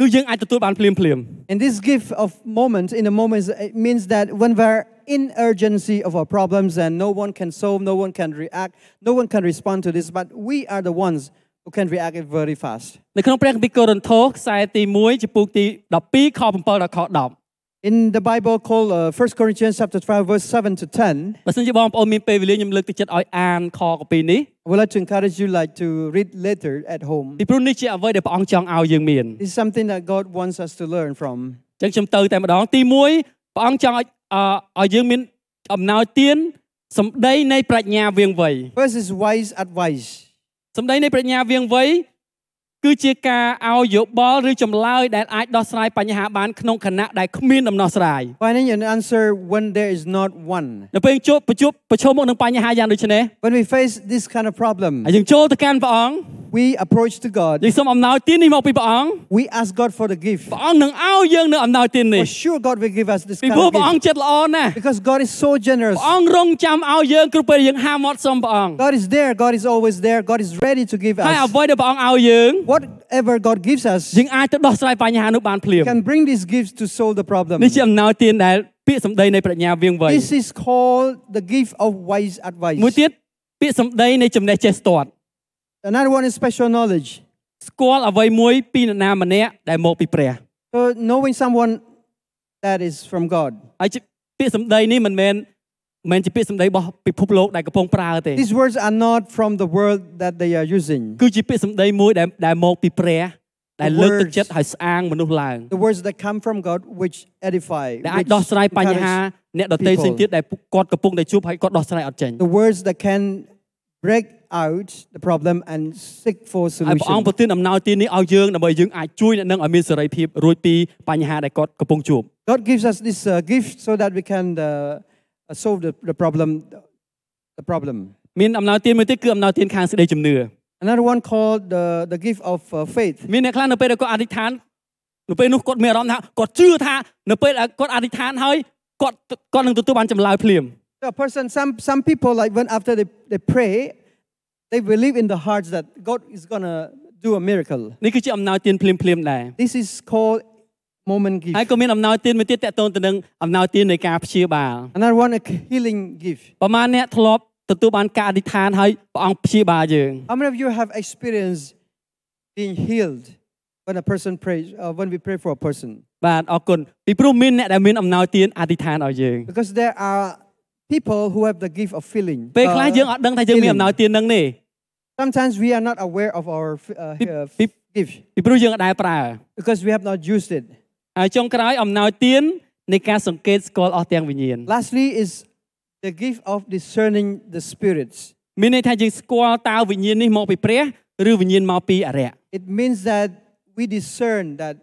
គឺយើងអាចទទួលបានភ្លាមភ្លាម
And this gift of moment in the moments it means that when we're in urgency of our problems and no one can solve, no one can react, no one can respond to this, but we are the ones who can react it very fast.
នៅក្នុងព្រះគម្ពីរកូរិនថូសខ្សែទី1ចំពុកទី12ខ7ដល់ខ10
In the Bible called uh, 1 Corinthians chapter 12, verse 7 to 10,
បើសិនជាបងប្អូនមានពេលវេលាខ្ញុំលើកទឹកចិត្តឲ្យអានខកពីនេះ
I would like to encourage you like to read later at home.
ពីព្រោះនេះជាអ្វីដែលព្រះអង្គចង់ឲ្យយើងមាន
This is something that God wants us to learn from.
អញ្ចឹងខ្ញុំទៅតែម្ដងទី1ព្រះអង្គចង់ឲ្យអឺឲ្យយើងមានអំណោយទានសម្ដីនៃប្រាជ្ញាវៀងវៃ
First is wise advice.
សម្ដីនៃប្រាជ្ញាវៀងវៃ គឺជាការឲ្យយោបល់ឬចម្លើយដែលអាចដោះស្រាយបញ្ហាបានក្នុងខណៈដែលគ្មានដំណោះស្រាយ
Finding an answer when there is not one.
នៅពេលជួបប្រជុំប្រឈមមុខនឹងបញ្ហាយ៉ាងដូចនេះ
When we face this kind of problem,
ហើយយើងចូលទៅកាន់ព្រះអង្គ
we approach to God.
យើងសូមអំណោយទាននេះមកពីព្រះអង្គ
We ask God for the gift.
ព្រះអង្គនឹងឲ្យយើងនៅអំណោយទាននេះ
For sure, God will give us this
ពី
kind
ព្រោះ
of
ព្រះអង្គ
gift.
ចិត្តល្អណាស់
Because God is so generous.
ព្រះអង្គរងចាំឲ្យយើងគ្រប់ពេលយើងហាមាត់សុំព្រះអង្គ
God is there. God is always there. God is ready to give
ហើយអ្ us. វីដែលព្រះអង្គឲ្យយើង
Whatever God gives us,
យើងអាចទៅដោះស្រាយបញ្ហានោះបានភ្លាម
can bring these gifts to solve the problem.
នេះជាអំណោយទានដែលពាក្យសម្ដីនៃប្រាជ្ញាវៀងវៃ
This is called the gift of wise advice.
មួយទៀតពាក្យសម្ដីនៃចំណេះចេះស្ទាត់
Another one is special knowledge.
ស្គាល់អ្វីមួយពីនរណាម្នាក់ដែលមកពីព្រះ
So knowing someone that is from God.
ហើយជាពាក្យសម្ដីនេះមិនមែន មិនមែនជាពាក្យសម្ដីរបស់ពិភពលោកដែលកំពុងប្រើទេ
These words are not from the world that they are using.
គឺជាពាក្យសម្ដីមួយដែលដែលមកពីព្រះដែលលើកទឹក
words
ចិត្តឲ្យស្អាងមនុស្សឡើង
The words that come from God which edify.
ដែលអាច
which
ដោះស្រាយបញ្ហា
encourage
អ្នកដទៃផ្សេងទៀតដែលគាត់កំពុងតែជួបហើយគាត់ដោះស្រាយអត់ចេញ
The words that can break out the problem and seek for
ហើយព្រះអង្គ
solution.
ប្រទានអំណោយទាននេះឲ្យយើងដើម្បីយើងអាចជួយអ្នកនឹងឲ្យមានសេរីភាពរួចពីបញ្ហាដែលគាត់កំពុងជួប
God gives us this uh, gift so that we can uh, uh, solve the, the problem. The problem.
មានអំណោយទានមួយទៀតគឺអំណោយទានខាងសេចក្តីជំនឿ
Another one called the, the gift of uh, faith.
មានអ្នកខ្លះនៅពេលដែលគាត់អធិដ្ឋាននៅពេលនោះគាត់មានអារម្មណ៍ថាគាត់ជឿថានៅពេលដែលគាត់អធិដ្ឋានហើយគាត់គាត់នឹងទទួលបានចម្លើយភ្លាម
So a person, some, some people, like when after they, they pray, they believe in the hearts that God is going to do a miracle.
នេះគឺជាអំណោយទានភ្លាមភ្លាមៗដែរ
This is called moment gift.
ហើយក៏មានអំណោយទានមួយទៀតតកតូនទៅនឹងអំណោយទាននៃការព្យាបាល
Another one, a healing gift.
ប្រហែលអ្នកធ្លាប់ទទួលបានការអធិដ្ឋានហើយព្រះអង្គព្យាបាលយើង
How many of you have experienced being healed when a person prays, uh, when we pray for a person?
បាទអរគុណពីព្រោះមានអ្នកដែលមានអំណោយទានអធិដ្ឋានឲ្យយើង
Because there are people who have the gift of feeling.
ពេលខ្លះ
Uh,
យើងអត់ដឹងថាយើងមានអំណោយទាននឹងទេ
Sometimes we are not aware of our uh,
Peop-
uh,
peop-
gift
ពីព្រោះយើងអត់ដែលប្រើ
because we have not used it.
ហើយចុងក្រោយអំណោយទាននៃការសង្កេតស្គាល់អស់ទាំងវិញ្ញាណ
Lastly, is the gift of discerning the spirits.
មានន័យថាយើងស្គាល់តើវិញ្ញាណនេះមកពីព្រះឬវិញ្ញាណមកពីអរិយ
It means that we discern that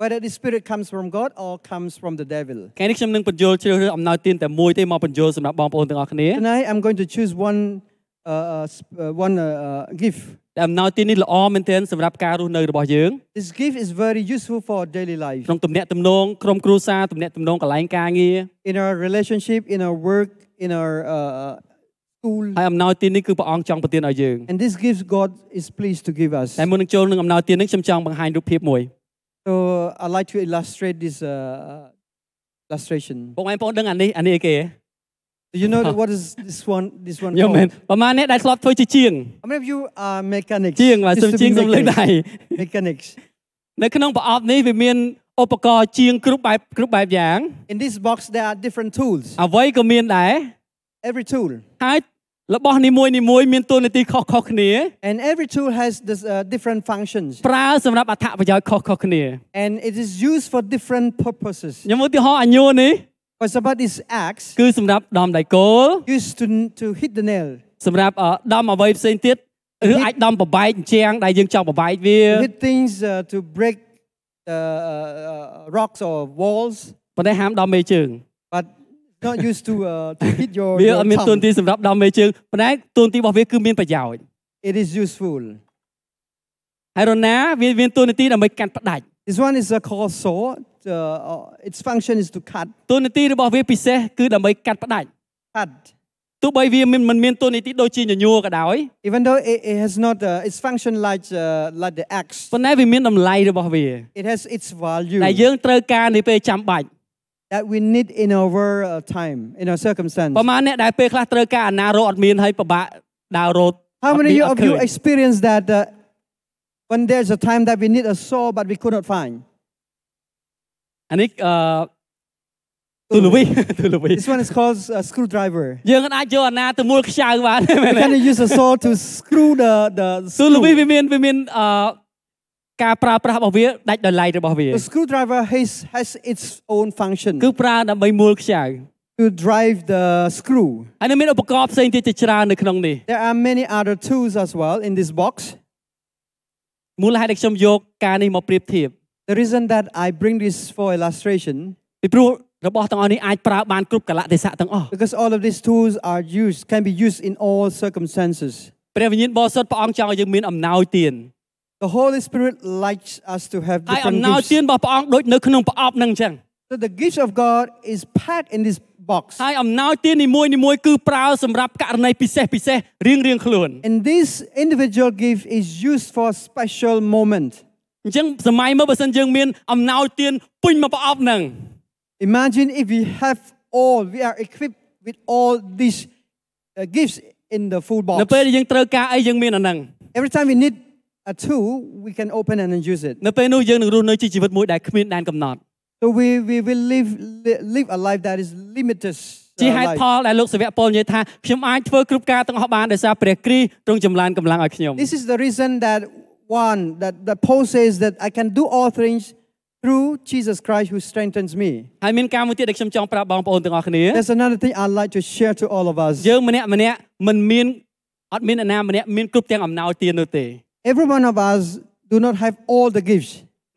whether the spirit comes from God or comes from the devil.
ថ្ងៃនេះខ្ញុំនឹងបញ្យល់ជ្រើសរើសអំណោយទានតែមួយទេមកបញ្យល់សម្រាប់បងប្អូនទាំងអស់គ្នា
Tonight, I'm going to choose one, uh, uh, sp- uh, one uh, uh, gift.
តែអំណោយទាននេះល្អមែនទែនសម្រាប់ការរស់នៅរបស់យើង
This gift is very useful for our daily life.
ក្នុងទំនាក់ទំនងក្រុមគ្រួសារទំនាក់ទំនងកន្លែងការងារ
In our relationship, in our work, in our uh, school.
ហើយអំណោយទាននេះគឺព្រះអង្គចង់ប្រទានឲ្យយើង
And this gift God is pleased to give us.
តែមុននឹងចូលនឹងអំណោយទាននេះខ្ញុំចង់បង្ហាញរូបភាពមួយ
So I'd like to illustrate this uh, illustration.
បងប្អូនដឹងអានេះអានេះអីគេ
Do you know that what is this one? This one
ខ្ញុំមែន
called?
ប្រហែលអ្នកដែលធ្លាប់ធ្វើជាជាង
How many of you are mechanics?
ជាងបាទ
Used
សូម
to
ជាង
be
សូមលើក
mechanics.
ដៃ
mechanics.
នៅក្នុងប្រអប់នេះវាមានឧបករណ៍ជាងគ្រប់បែបគ្រប់បែបយ៉ាង
In this box, there are different tools.
អ្វីក៏មានដែរ
Every tool.
ហើយរបស់នីមួយនីមួយមានតួនាទីខុសៗគ្នា
And every tool has this, uh, different functions.
ប្រើសម្រាប់អត្ថប្រយោជន៍ខុសៗគ្នា
And it is used for different purposes.
ខ្ញុំឧទាហរណ៍អញ្ញូនេះ
For example, this axe
គឺសម្រាប់ដំដៃគោល
used to, to hit the nail,
សម្រាប់អឺដំអ្វីផ្សេងទៀតឬអាចដំបបែកអញ្ចាំងដែលយើងចង់បបែកវា
to hit things uh, to break uh, uh, rocks or walls,
ប៉ុន្តែហាមដំមេជើង
but not used to, uh, to hit your,
វា
your
អត់មានតួនា
thumb.
ទីសម្រាប់ដំមេជើងប៉ុន្តែតួនាទីរបស់វាគឺមានប្រយោជន៍
It is useful.
ហើយរណាវាមានតួនាទីដើម្បីកាត់ផ្ដាច់
This one is uh, called saw. Uh, uh, its function is to cut.
តួនាទីរបស់វាពិសេសគឺដើម្បីកាត់ផ្ដាច់
Cut.
ទោះបីវាមិនមិនមានតួនាទីដូចជាញញួរក៏ដោយ
Even though it, it has not uh, its function like uh, like the axe,
ប៉ុន្តែវាមានតម្លៃរបស់វា
it has its value
ដែលយើងត្រូវការនៅពេលចាំបាច់
that we need in our uh, time, in our circumstance.
ប្រហែលអ្នកដែលពេលខ្លះត្រូវការអាណារោគអត់មានហើយពិបាកដើររោគ
How
អត់
many
មានអ
of
ត់ឃើ
you
ញ
experience that uh, when there's a time that we need a saw but we could not find?
អានេះអឺទូលវី ទូលវី
This one is called a screwdriver.
យើងអាចយកអាណាទៅមួលខ្ចៅបានមែន
We can use a saw to screw the the
ទូលវី
screw.
វាមានវាមានអឺការប្រើប្រាស់របស់វាដាច់ដោយឡែករបស់វា
The screwdriver has has its own function
គឺប្រើដើម្បីមួលខ្ចៅ
to drive the screw.
ហើយនៅមានឧបករណ៍ផ្សេងទៀតជាច្រើននៅក្នុងនេះ
There are many other tools as well in this box.
មូលហេតុដែលខ្ញុំយកការនេះមកប្រៀបធៀប
The reason that I bring this for illustration
ពីព្រោះរបស់ទាំងអស់នេះអាចប្រើបានគ្រប់កលៈទេសៈទាំងអស់
because all of these tools are used can be used in all circumstances.
ព្រះវិញ្ញាណបរិសុទ្ធព្រះអង្គចង់ឲ្យយើងមានអំណោយទាន
The Holy Spirit likes us to have
ហើយអំ
different
ណោយ
gifts.
ទានរបស់ព្រះអង្គដូចនៅក្នុងប្រអប់ហ្នឹងអញ្ចឹង
So the gift of God is packed in this box.
ហើយអំណោយទាននីមួយនីមួយគឺប្រើសម្រាប់ករណីពិសេសពិសេសរៀងរៀងៗខ្លួន
And this individual gift is used for a special moment.
អញ្ចឹងសម័យមកបើសិនយើងមានអំណោយទានពេញមកប្រអប់ហ្នឹង
Imagine if we have all, we are equipped with all these uh, gifts in the full
នៅ
box.
ពេលដែលយើងត្រូវការអីយើងមានអាហ្នឹង
Every time we need a tool, we can open and then use it.
នៅពេលនោះយើងនឹងរស់នៅជាជីវិតមួយដែលគ្មានដែនកំណត់
So we, we will live, li- live a life that is limitless. uh,
ជាហេតុ
life.
ផលដែលលោកសាវកពលនិយាយថាខ្ញុំអាចធ្វើគ្រប់ការទាំងអស់បានដោយសារព្រះគ្រីស្ទទ្រង់ចម្រើនកម្លាំងឲ្យខ្ញុំ
This is the reason that one, that, that Paul says that I can do all things through Jesus Christ who strengthens me.
ហើយមានការមួយទៀតដែលខ្ញុំចង់ប្រាប់បងប្អូនទាំងអស់គ្នា
There's another thing I'd like to share to all of us.
យើងម្នាក់ម្នាក់មិនមានអត់មានអ្នកណាម្នាក់មានគ្រប់ទាំងអំណោយទាននោះទេ
Every one of us do not have all the gifts.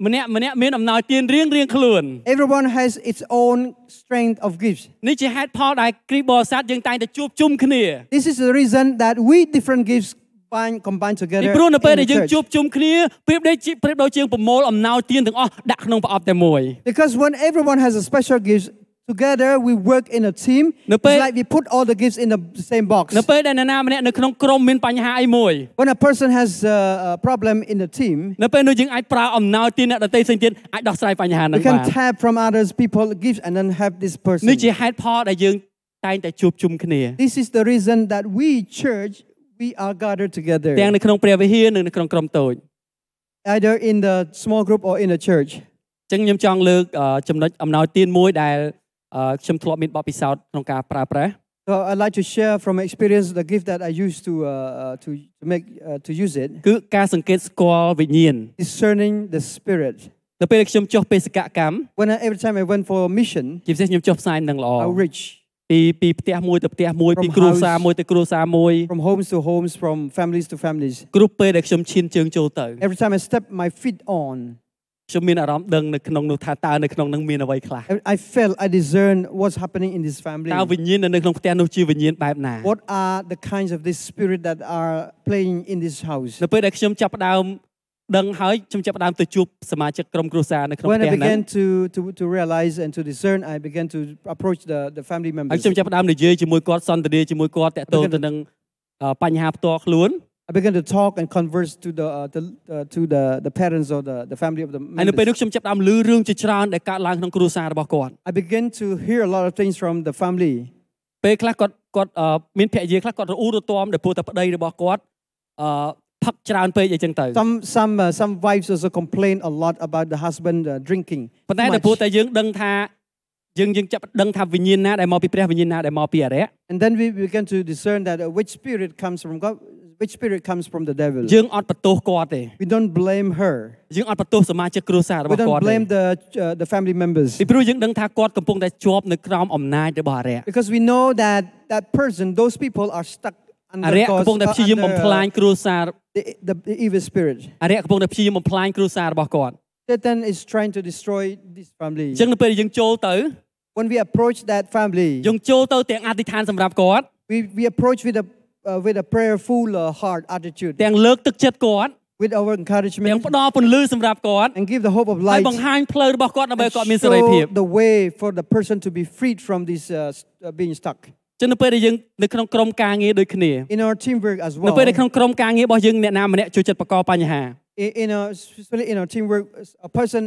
ម្នាក់ម្នាក់មានអំណោយទានរៀងរៀងៗខ្លួន
Everyone has its own strength of gifts.
នេះជាហេតុផលដែលគ្រីស្ទបរិស័ទយើងតែងតែជួបជុំគ្នា
This is the reason that we different gifts bind, combine
ពី
together
ព្រោះនៅពេល
in
ដែល
the
យើង
church.
ជួបជុំគ្នាប្រៀបដូចជាប្រៀបដូចជាប្រមូលអំណោយទានទាំងអស់ដាក់ក្នុងប្រអប់តែមួយ
Because when everyone has a special gift, together we work in a team.
នៅពេល-
It's like we put all the gifts in the same box.
នៅពេលដែលនរណាម្នាក់នៅក្នុងក្រុមមានបញ្ហាអីមួយ
When a person has a, a problem in the team,
នៅពេលនោះយើងអាចប្រើអំណោយទានអ្នកដទៃផ្សេងទៀតអាចដោះស្រាយបញ្ហាហ្នឹង
we
បា
can
ន
tap from others people gifts and then have this person.
នេះជាហេតុផលដែលយើងតែងតែជួបជុំគ្នា
This is the reason that we church we are gathered together,
ទាំងនៅក្នុងព្រះវិហារនិងនៅក្នុងក្រុមតូច
either in the small group or in the church.
អញ្ចឹងខ្ញុំចង់លើកអឺចំណុចអំណោយទានមួយដែលអឺខ្ញុំធ្លាប់មានបទពិសោធន៍ក្នុងការប្រើប្រាស់
So I'd like to share from my experience the gift that I used to uh, uh, to, to make uh, to use it,
គឺការសង្កេតស្គាល់វិញ្ញាណ
discerning the spirit.
នៅពេលដែលខ្ញុំចុះបេសកកម្ម
When I, every time I went for a mission,
ជាពិសេសខ្ញុំចុះផ្សាយនឹងល្អ
outreach
ពីពីផ្ទះមួយទៅផ្ទះមួយ
From
ពីគ្រួសារ
house
មួយទៅគ្រួសារមួយ
from homes to homes, from families to families.
គ្រប់ពេលដែលខ្ញុំឈានជើងចូលទៅ
Every time I step my feet on,
ខ្ញុំមានអារម្មណ៍ដឹងនៅក្នុងនោះថាតើនៅក្នុងនឹងមានអ្វីខ្លះ
I, I felt I discern what's happening in this family.
តើវិញ្ញាណនៅក្នុងផ្ទះនោះជាវិញ្ញាណបែបណា
What are the kinds of this spirit that are playing in this house?
នៅពេលដែលខ្ញុំចាប់ផ្ដើម ដឹងហើយខ្ញុំចាប់ផ្ដើមទៅជួបសមាជិកក្រុមគ្រួសារនៅក្នុង
When
ផ្ទះ
I
ហ្នឹង
began to, to, to realize and to discern, I began to approach the, the family
ហើយ
members.
ខ្ញុំចាប់ផ្ដើមនិយាយជាមួយគាត់សន្ទនាជាមួយគាត់តាក់ទងទៅនឹងអឺបញ្ហាផ្ទាល់ខ្លួន
I began to talk and converse to the, uh, the uh, to the, the parents or the, the family of the
ហើយនៅពេលនោះ
members.
ខ្ញុំចាប់ផ្ដើមលឺរឿងជាច្រើនដែលកើតឡើងក្នុងគ្រួសាររបស់គាត់
I began to hear a lot of things from the family.
ពេលខ្លះគាត់គាត់អឺមានភរិយាខ្លះគាត់រអ៊ូរទាំដែលព្រោះតែប្តីរបស់គាត់អឺ ផឹកច្រើនពេកអីចឹងទៅ
Some, some, uh, some wives also complain a lot about the husband uh, drinking.
ប៉ុន្តែ
too
តែព្រោះ
much.
តែយើងដឹងថាយើងយើងចាប់ដឹងថាវិញ្ញាណណាដែលមកពីព្រះវិញ្ញាណណាដែលមកពីអរិយ
And then we began to discern that uh, which spirit comes from God, which spirit comes from the devil.
យើងអត់បន្ទោសគាត់ទេ
We don't blame her.
យើងអត់បន្ទោសសមាជិកគ្រួសាររ
We
របស់គាត់
don't
ទេ
blame the, uh, the family members.
ពីព្រោះយើងដឹងថាគាត់កំពុងតែជាប់នៅក្រោមអំណាចរបស់អរិយ
Because we know that that person, those people are stuck
អ
under,
រិយកំ
God's,
ពុងតែ
uh,
ព្យាយាមបំ
under,
ផ្លាញ
uh,
គ្រួសារ
the, the, the evil spirit.
អរិយកំពុងតែព្យាយាមបំផ្លាញគ្រួសាររបស់គាត់
Satan is trying to destroy this family.
អញ្ចឹងនៅពេលដែលយើងចូលទៅ
When we approach that family,
យើងចូលទៅទាំងអធិដ្ឋានសម្រាប់គាត់
we, we approach with a, uh, with a prayerful uh, heart attitude.
ទាំងលើកទឹកចិត្តគាត់
with our
ទាំង
encouragement
ផ្ដល់ពន្លឺសម្រាប់គាត់
and give the hope of
ហើយ
light
បង្ហាញផ្លូវរបស់គាត់ដើម្បី
and
គាត់មានសេរីភាព
show the way for the person to be freed from this uh, st- uh, being stuck.
ចឹងនៅពេលដែលយើងនៅក្នុងក្រុមការងារដូចគ្នា
In our teamwork as
នៅ
well,
ពេលដែលក្នុងក្រុមការងាររបស់យើងអ្នកណាម្នាក់ចូលចិត្តបង្កបញ្ហា
in, in our, especially in our teamwork, a person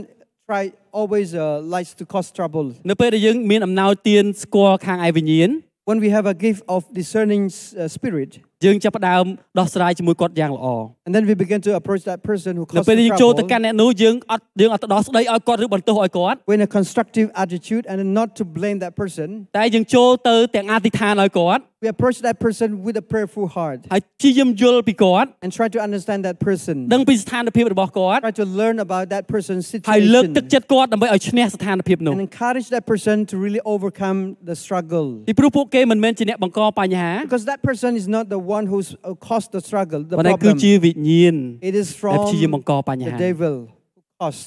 try always uh, likes to cause trouble.
នៅពេលដែលយើងមានអំណោយទានស្គាល់ខាងឯវិញ្ញាណ
When we have a gift of discerning uh, spirit,
យើងចាប់ផ្ដើមដោះស្រាយជាមួយគាត់យ៉ាងល្អ
and then we begin to approach that person who
នៅ
caused
ពេលដែល
the
យើងចូលទៅ
trouble
កាន់អ្នកនោះយើងអត់យើងអត់ទៅដោះស្ដីឲ្យគាត់ឬបន្ទោសឲ្យគាត់
with a constructive attitude and not to blame that person.
តែយើងចូលទៅទាំងអធិដ្ឋានឲ្យគាត់
We approach that person with a prayerful heart
ហើយព្យាយាមយល់ពីគាត់
and try to understand that person.
ដឹងពីស្ថានភាពរបស់គាត់
Try to learn about that person's
ហើយលើក
situation
ទឹកចិត្តគាត់ដើម្បីឲ្យឈ្នះស្ថានភាពនោះ
and encourage that person to really overcome the struggle.
ពីព្រោះពួកគេមិនមែនជាអ្នកបង្កបញ្ហា
Because that person is not the one who's uh, caused the struggle, the
ប៉ុន្តែគឺ
problem.
ជាវិញ្ញាណ
It is
ដែល
from
ព្យាយាមបង្កបញ្ the ហា
devil who caused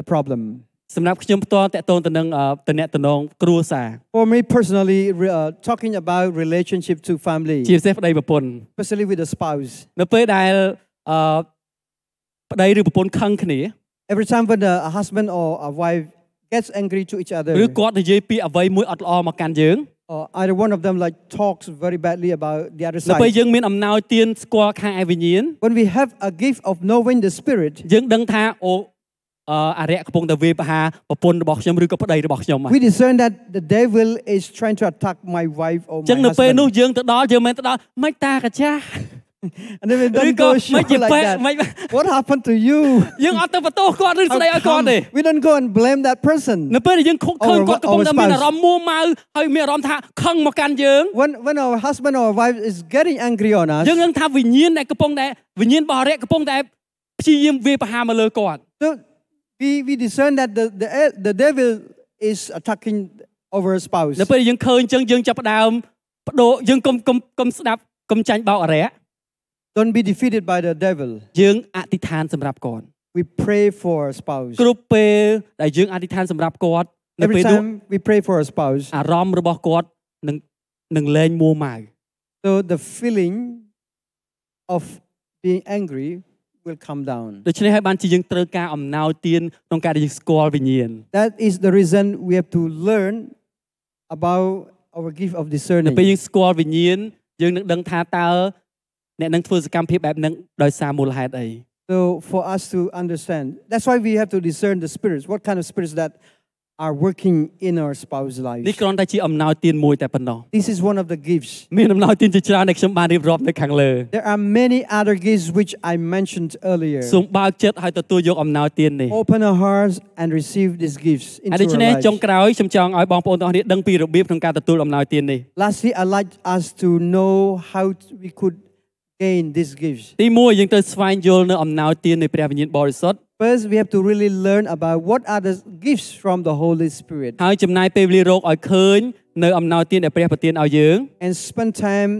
the problem.
សម្រាប់ខ្ញុំផ្ទាល់តកតងទៅនឹងអឺតំណែងតំណងគ្រួសារ
For me personally, re- uh, talking about relationship to family,
ជាពិសេសប្តីប្រពន្ធ
especially with the spouse.
នៅពេលដែលអឺប្តីឬប្រពន្ធខឹងគ្នា
Every time when a, a husband or a wife gets angry to each other,
ឬគាត់និយាយពាក្យអ្វីមួយអត់ល្អមកកាន់យើង
or either one of them like talks very badly about the other
នៅពេល
side.
យើងមានអំណោយទានស្គាល់ខាងឯវិញ្ញាណ
When we have a gift of knowing the spirit,
យើងដឹងថាអូអឺអរិយកំពុងតែវាយប្រហារប្រពន្ធរបស់ខ្ញុំឬក៏ប្តីរបស់ខ្ញុំហ่ะ
we discern that the devil is trying to attack my wife or
ចឹង
my
នៅពេលនោះ
husband.
យើងទៅដល់យើងមិនទៅដល់មិនតាកាចាស់
And then we
ឬ
don't
ក៏
go
មិន
show
ជា
like
ពេក
that.
មិន
What happened to you?
យើងអត់ទៅបន្ទោសគាត់ឬ
How
ស្ដីឲ្យគាត់ទេ
come? We don't go and blame that person.
នៅពេលដែលយើងឃើញ
Our-
គាត់កំពុង
our
តែមាន
spouse.
អារម្មណ៍មួម៉ៅហើយមានអារម្មណ៍ថាខឹងមកកាន់យើង
When, when our husband or wife is getting angry on us,
យើងនឹងថាវិញ្ញាណដែលកំពុងតែវិញ្ញាណរបស់អរិយកំពុងតែព្យាយាមវាយប្រហារមកលើគាត់
so we, we discern that the, the, the devil is attacking our spouse.
នៅពេលដែលយើងឃើញអញ្ចឹងយើងចាប់ផ្ដើមបដូរយើងកុំកុំកុំស្ដាប់កុំចាញ់បោកអរិយ
Don't be defeated by the devil.
យើងអធិដ្ឋានសម្រាប់គាត់
We pray for our spouse.
គ្រប់ពេលដែលយើងអធិដ្ឋានសម្រាប់គាត់នៅពេល
Every
នោះ
time we pray for our spouse,
អារម្មណ៍របស់គាត់នឹងនឹងលែងមួម៉ៅ
so the feeling of being angry will come down.
ដូច្នេះហើយបានជាយើងត្រូវការអំណោយទានក្នុងការដែលយើងស្គាល់វិញ្ញាណ
That is the reason we have to learn about our gift of
នៅពេល
discerning.
យើងស្គាល់វិញ្ញាណយើងនឹងដឹងថាតើ អ្នកនឹងធ្វើសកម្មភាពបែបហ្នឹងដោយសារមូលហេតុអី
So for us to understand, that's why we have to discern the spirits. What kind of spirits that are working in our spouse's
នេះ
life?
គ្រាន់តែជាអំណោយទានមួយតែប៉ុណ្ណោះ
This is one of the gifts.
មានអំណោយទានជាច្រើនដែលខ្ញុំបានរៀបរាប់នៅខាងលើ
There are many other gifts which I mentioned earlier.
សូមបើកចិត្តឲ្យទទួលយកអំណោយទាននេះ
Open our hearts and receive these gifts
ហើយ
into
ដូច្នេះ
our
ចុង
lives.
ក្រោយខ្ញុំចង់ឲ្យបងប្អូនទាំងអស់គ្នាដឹងពីរបៀបក្នុងការទទួលអំណោយទាននេះ
Lastly, I'd like us to know how t- we could gain these gifts.
ទី1យើងត្រូវស្វែងយល់នៅអំណោយទាននៃព្រះវិញ្ញាណបរិសុទ្ធ
First, we have to really learn about what are the gifts from the Holy Spirit
ហើយចំណាយពេលវេលារកឲ្យឃើញនៅអំណោយទានដែលព្រះប្រទានឲ្យយើង
and spend time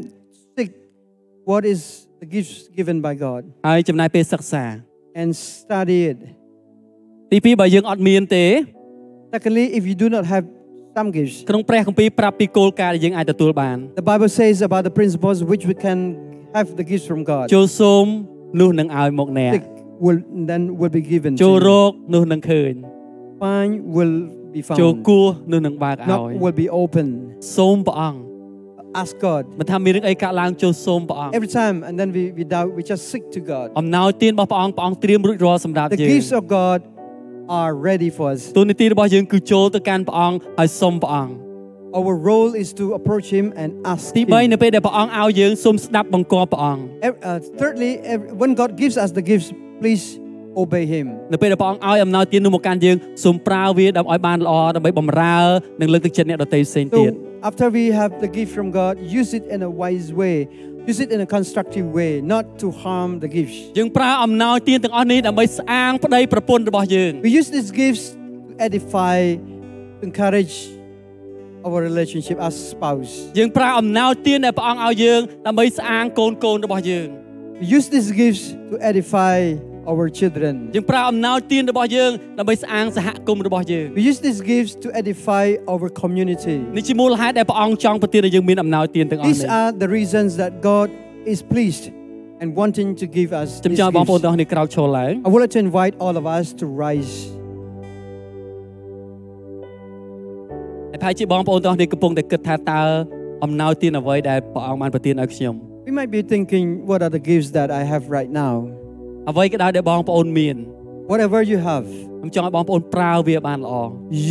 seek what is the gifts given by God
ហើយចំណាយពេលសិក្សា
and study it.
ទី2បើយើងអត់មានទេ
Secondly, if you do not have some gifts,
ក្នុងព្រះគម្ពីរប្រាប់ពីគោលការណ៍ដែលយើងអាចទទួលបាន
the Bible says about the principles which we can have the gifts from God.
ចូលសូមនោះនឹងឲ្យមកអ្នក
Seek will then will be given. to
ចូលរ
you.
កនោះនឹងឃើញ
Find will be
ចូល
found.
គោះនោះនឹងបើកឲ្យ
Knock will be open.
សូមព្រះអង្គ
Ask God.
មិនថាមានរឿងអីកើតឡើងចូលសូមព្រះអង្គ
Every time, and then we, we doubt, we just seek to God.
អំណោយទានរបស់ព្រះអង្គព្រះអង្គត្រៀមរួចរាល់សម្រាប់
The
យើង
gifts of God are ready for us.
ទូនីតិរបស់យើងគឺចូលទៅកាន់ព្រះអង្គហើយសុំព្រះអង្គ
Our role is to approach Him and ask
ទី
Him.
3នៅពេលដែលព្រះអង្គឲ្យយើងសូមស្ដាប់បង្គាប់ព្រះអង្គ
Ev- uh, thirdly, ev- when God gives us the gifts, please obey Him.
នៅពេលដែលព្រះអង្គឲ្យអំណោយទាននោះមកកាន់យើងសូមប្រើវាដើម្បីឲ្យបានល្អដើម្បីបម្រើនិងលើកទឹកចិត្តអ្នកដទៃផ្សេងទៀត
So after we have the gift from God, use it in a wise way. Use it in a constructive way, not to harm the gifts.
យើងប្រើអំណោយទានទាំងអស់នេះដើម្បីស្អាងប្តីប្រពន្ធរបស់យើង
We use these gifts to edify, to encourage our relationship as spouse.
យើងប្រើអំណោយទានដែលព្រះអង្គឲ្យយើងដើម្បីស្អាងកូនកូនរបស់យើង
We use these gifts to edify our children.
យើងប្រើអំណោយទានរបស់យើងដើម្បីស្អាងសហគមន៍របស់យើង
We use these gifts to edify our community.
នេះជាមូលហេតុដែលព្រះអង្គចង់ប្រទានឲ្យយើងមានអំណោយទានទាំងអស់
These
នេះ
are the reasons that God is pleased and wanting to give us
ខ្ញុំ
these
ចង់ឲ្យបងប្អូន
gifts.
ទាំងអស់គ្នាក្រោកឈរឡើង
I would like to invite all of us to rise.
ហើយប្រហែលជាបងប្អូនទាំងអស់គ្នាកំពុងតែគិតថាតើអំណោយទានអ្វីដែលព្រះអង្គបានប្រទានឲ្យខ្ញុំ
We might be thinking, what are the gifts that I have right now?
អ្វីក៏ដោយដែលបងប្អូនមាន
Whatever you have,
ខ្ញុំចង់ឲ្យបងប្អូនប្រើវាបានល្អ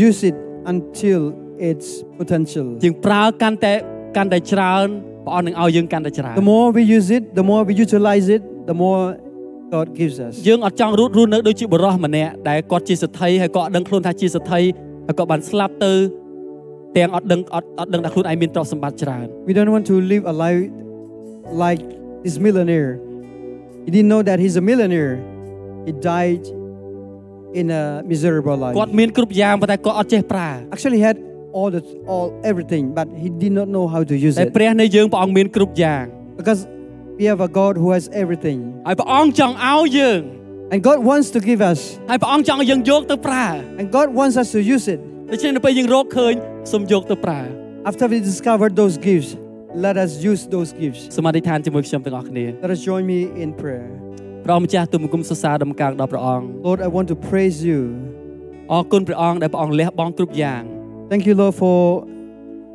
use it until its potential.
ជាងប្រើកាន់តែកាន់តែច្រើនព្រះអង្គនឹងឲ្យយើងកាន់តែច្រើន
The more we use it, the more we utilize it, the more God gives us.
យើងអត់ចង់រត់រស់នៅដូចជាបរិសម្នាក់ដែលគាត់ជាសទ្ធិហើយគាត់អត់ដឹងខ្លួនថាជាសទ្ធិហើយគាត់បានស្លាប់ទៅទាំងអត់ដឹងអត់អត់ដឹងថាខ្លួនឯងមានទ្រព្យសម្បត្តិច្រើន
We don't want to live a life like this millionaire. He didn't know that he's a millionaire. He died in a miserable
គាត់
life.
មានគ្រប់យ៉ាងប៉ុន្តែគាត់អត់ចេះប្រើ
Actually, he had all the all everything, but he did not know how to use
តែ
it
ព្រះនៃយើងព្រះអង្គមានគ្រប់យ៉ាង
because we have a God who has everything,
ហើយព្រះអង្គចង់ឲ្យយើង
and God wants to give us,
ហើយព្រះអង្គចង់ឲ្យយើងយកទៅប្រើ
and God wants us to use it.
ដូច្នេះនៅពេលយើងរកឃើញសូមយកទៅប្រើ
After we discover those gifts, let us use those gifts.
សូមអធិដ្ឋានជាមួយខ្ញុំទាំងអស់គ្នា
Let us join me in prayer.
ព្រះអង្គម្ចាស់ទូលបង្គំសរសើរដំណើរដល់ព្រះអង្គ
Lord, I want to praise you.
អរគុណព្រះអង្គដែលព្រះអង្គលះបង់គ្រប់យ៉ាង
Thank you, Lord, for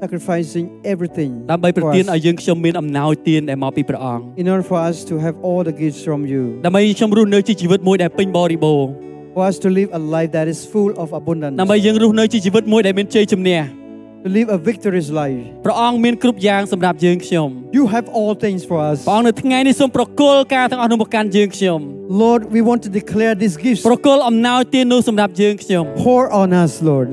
sacrificing everything
ដើម្បីប្រ
for
ទាន
us,
ឲ្យយើងខ្ញុំមានអំណោយទានដែលមកពីព្រះអង្គ
in order for us to have all the gifts from you,
ដើម្បីខ្ញុំរស់នៅជាជីវិតមួយដែលពេញបរិបូរណ៍
for us to live a life that is full of abundance,
ដើម្បីយើងរស់នៅជាជីវិតមួយដែលមានជ័យជំនះ
to live a victorious life.
ព្រះអង្គមានគ្រប់យ៉ាងសម្រាប់យើងខ្ញុំ
You have all things for us.
ព្រះអង្គនៅថ្ងៃនេះសូមប្រគល់ការទាំងអស់នោះមកកាន់យើងខ្ញុំ
Lord, we want to declare these gifts.
ប្រគល់អំណោយទាននោះសម្រាប់យើងខ្ញុំ
Pour on us, Lord.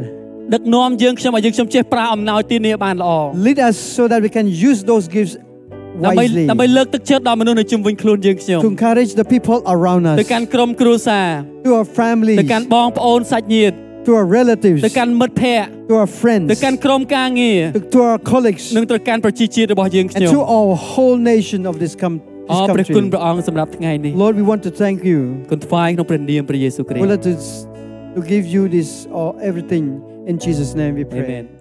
ដឹកនាំយើងខ្ញុំឲ្យយើងខ្ញុំចេះប្រើអំណោយទាននេះបានល្អ
Lead us so that we can use those gifts
ដើម្បី
wisely
ដើម្បីលើកទឹកចិត្តដល់មនុស្សនៅជុំវិញខ្លួនយើងខ្ញុំ
to encourage the people around
ទៅ
us,
កាន់ក្រុមគ្រួសារ
to our families,
ទៅកាន់បងប្អូនសាច់ញាតិ
to our relatives,
ទៅកាន់មិត្តភ័ក្តិ
to our friends,
ទៅកាន់ក្រុមការងារ
to, to our colleagues,
និងទៅកាន់ប្រជាជាតិរបស់យើងខ្ញុំ
and to our whole nation of this, com-
អ
this
រព្រះគុណ
country.
ព្រះអង្គសម្រាប់ថ្ងៃនេះ
Lord, we want to thank you.
គុណថ្វាយក្នុងព្រះនាមព្រះយេស៊ូវគ្រី
We
ស្ទ
want to, to give you this or everything in Jesus' name we pray.
Amen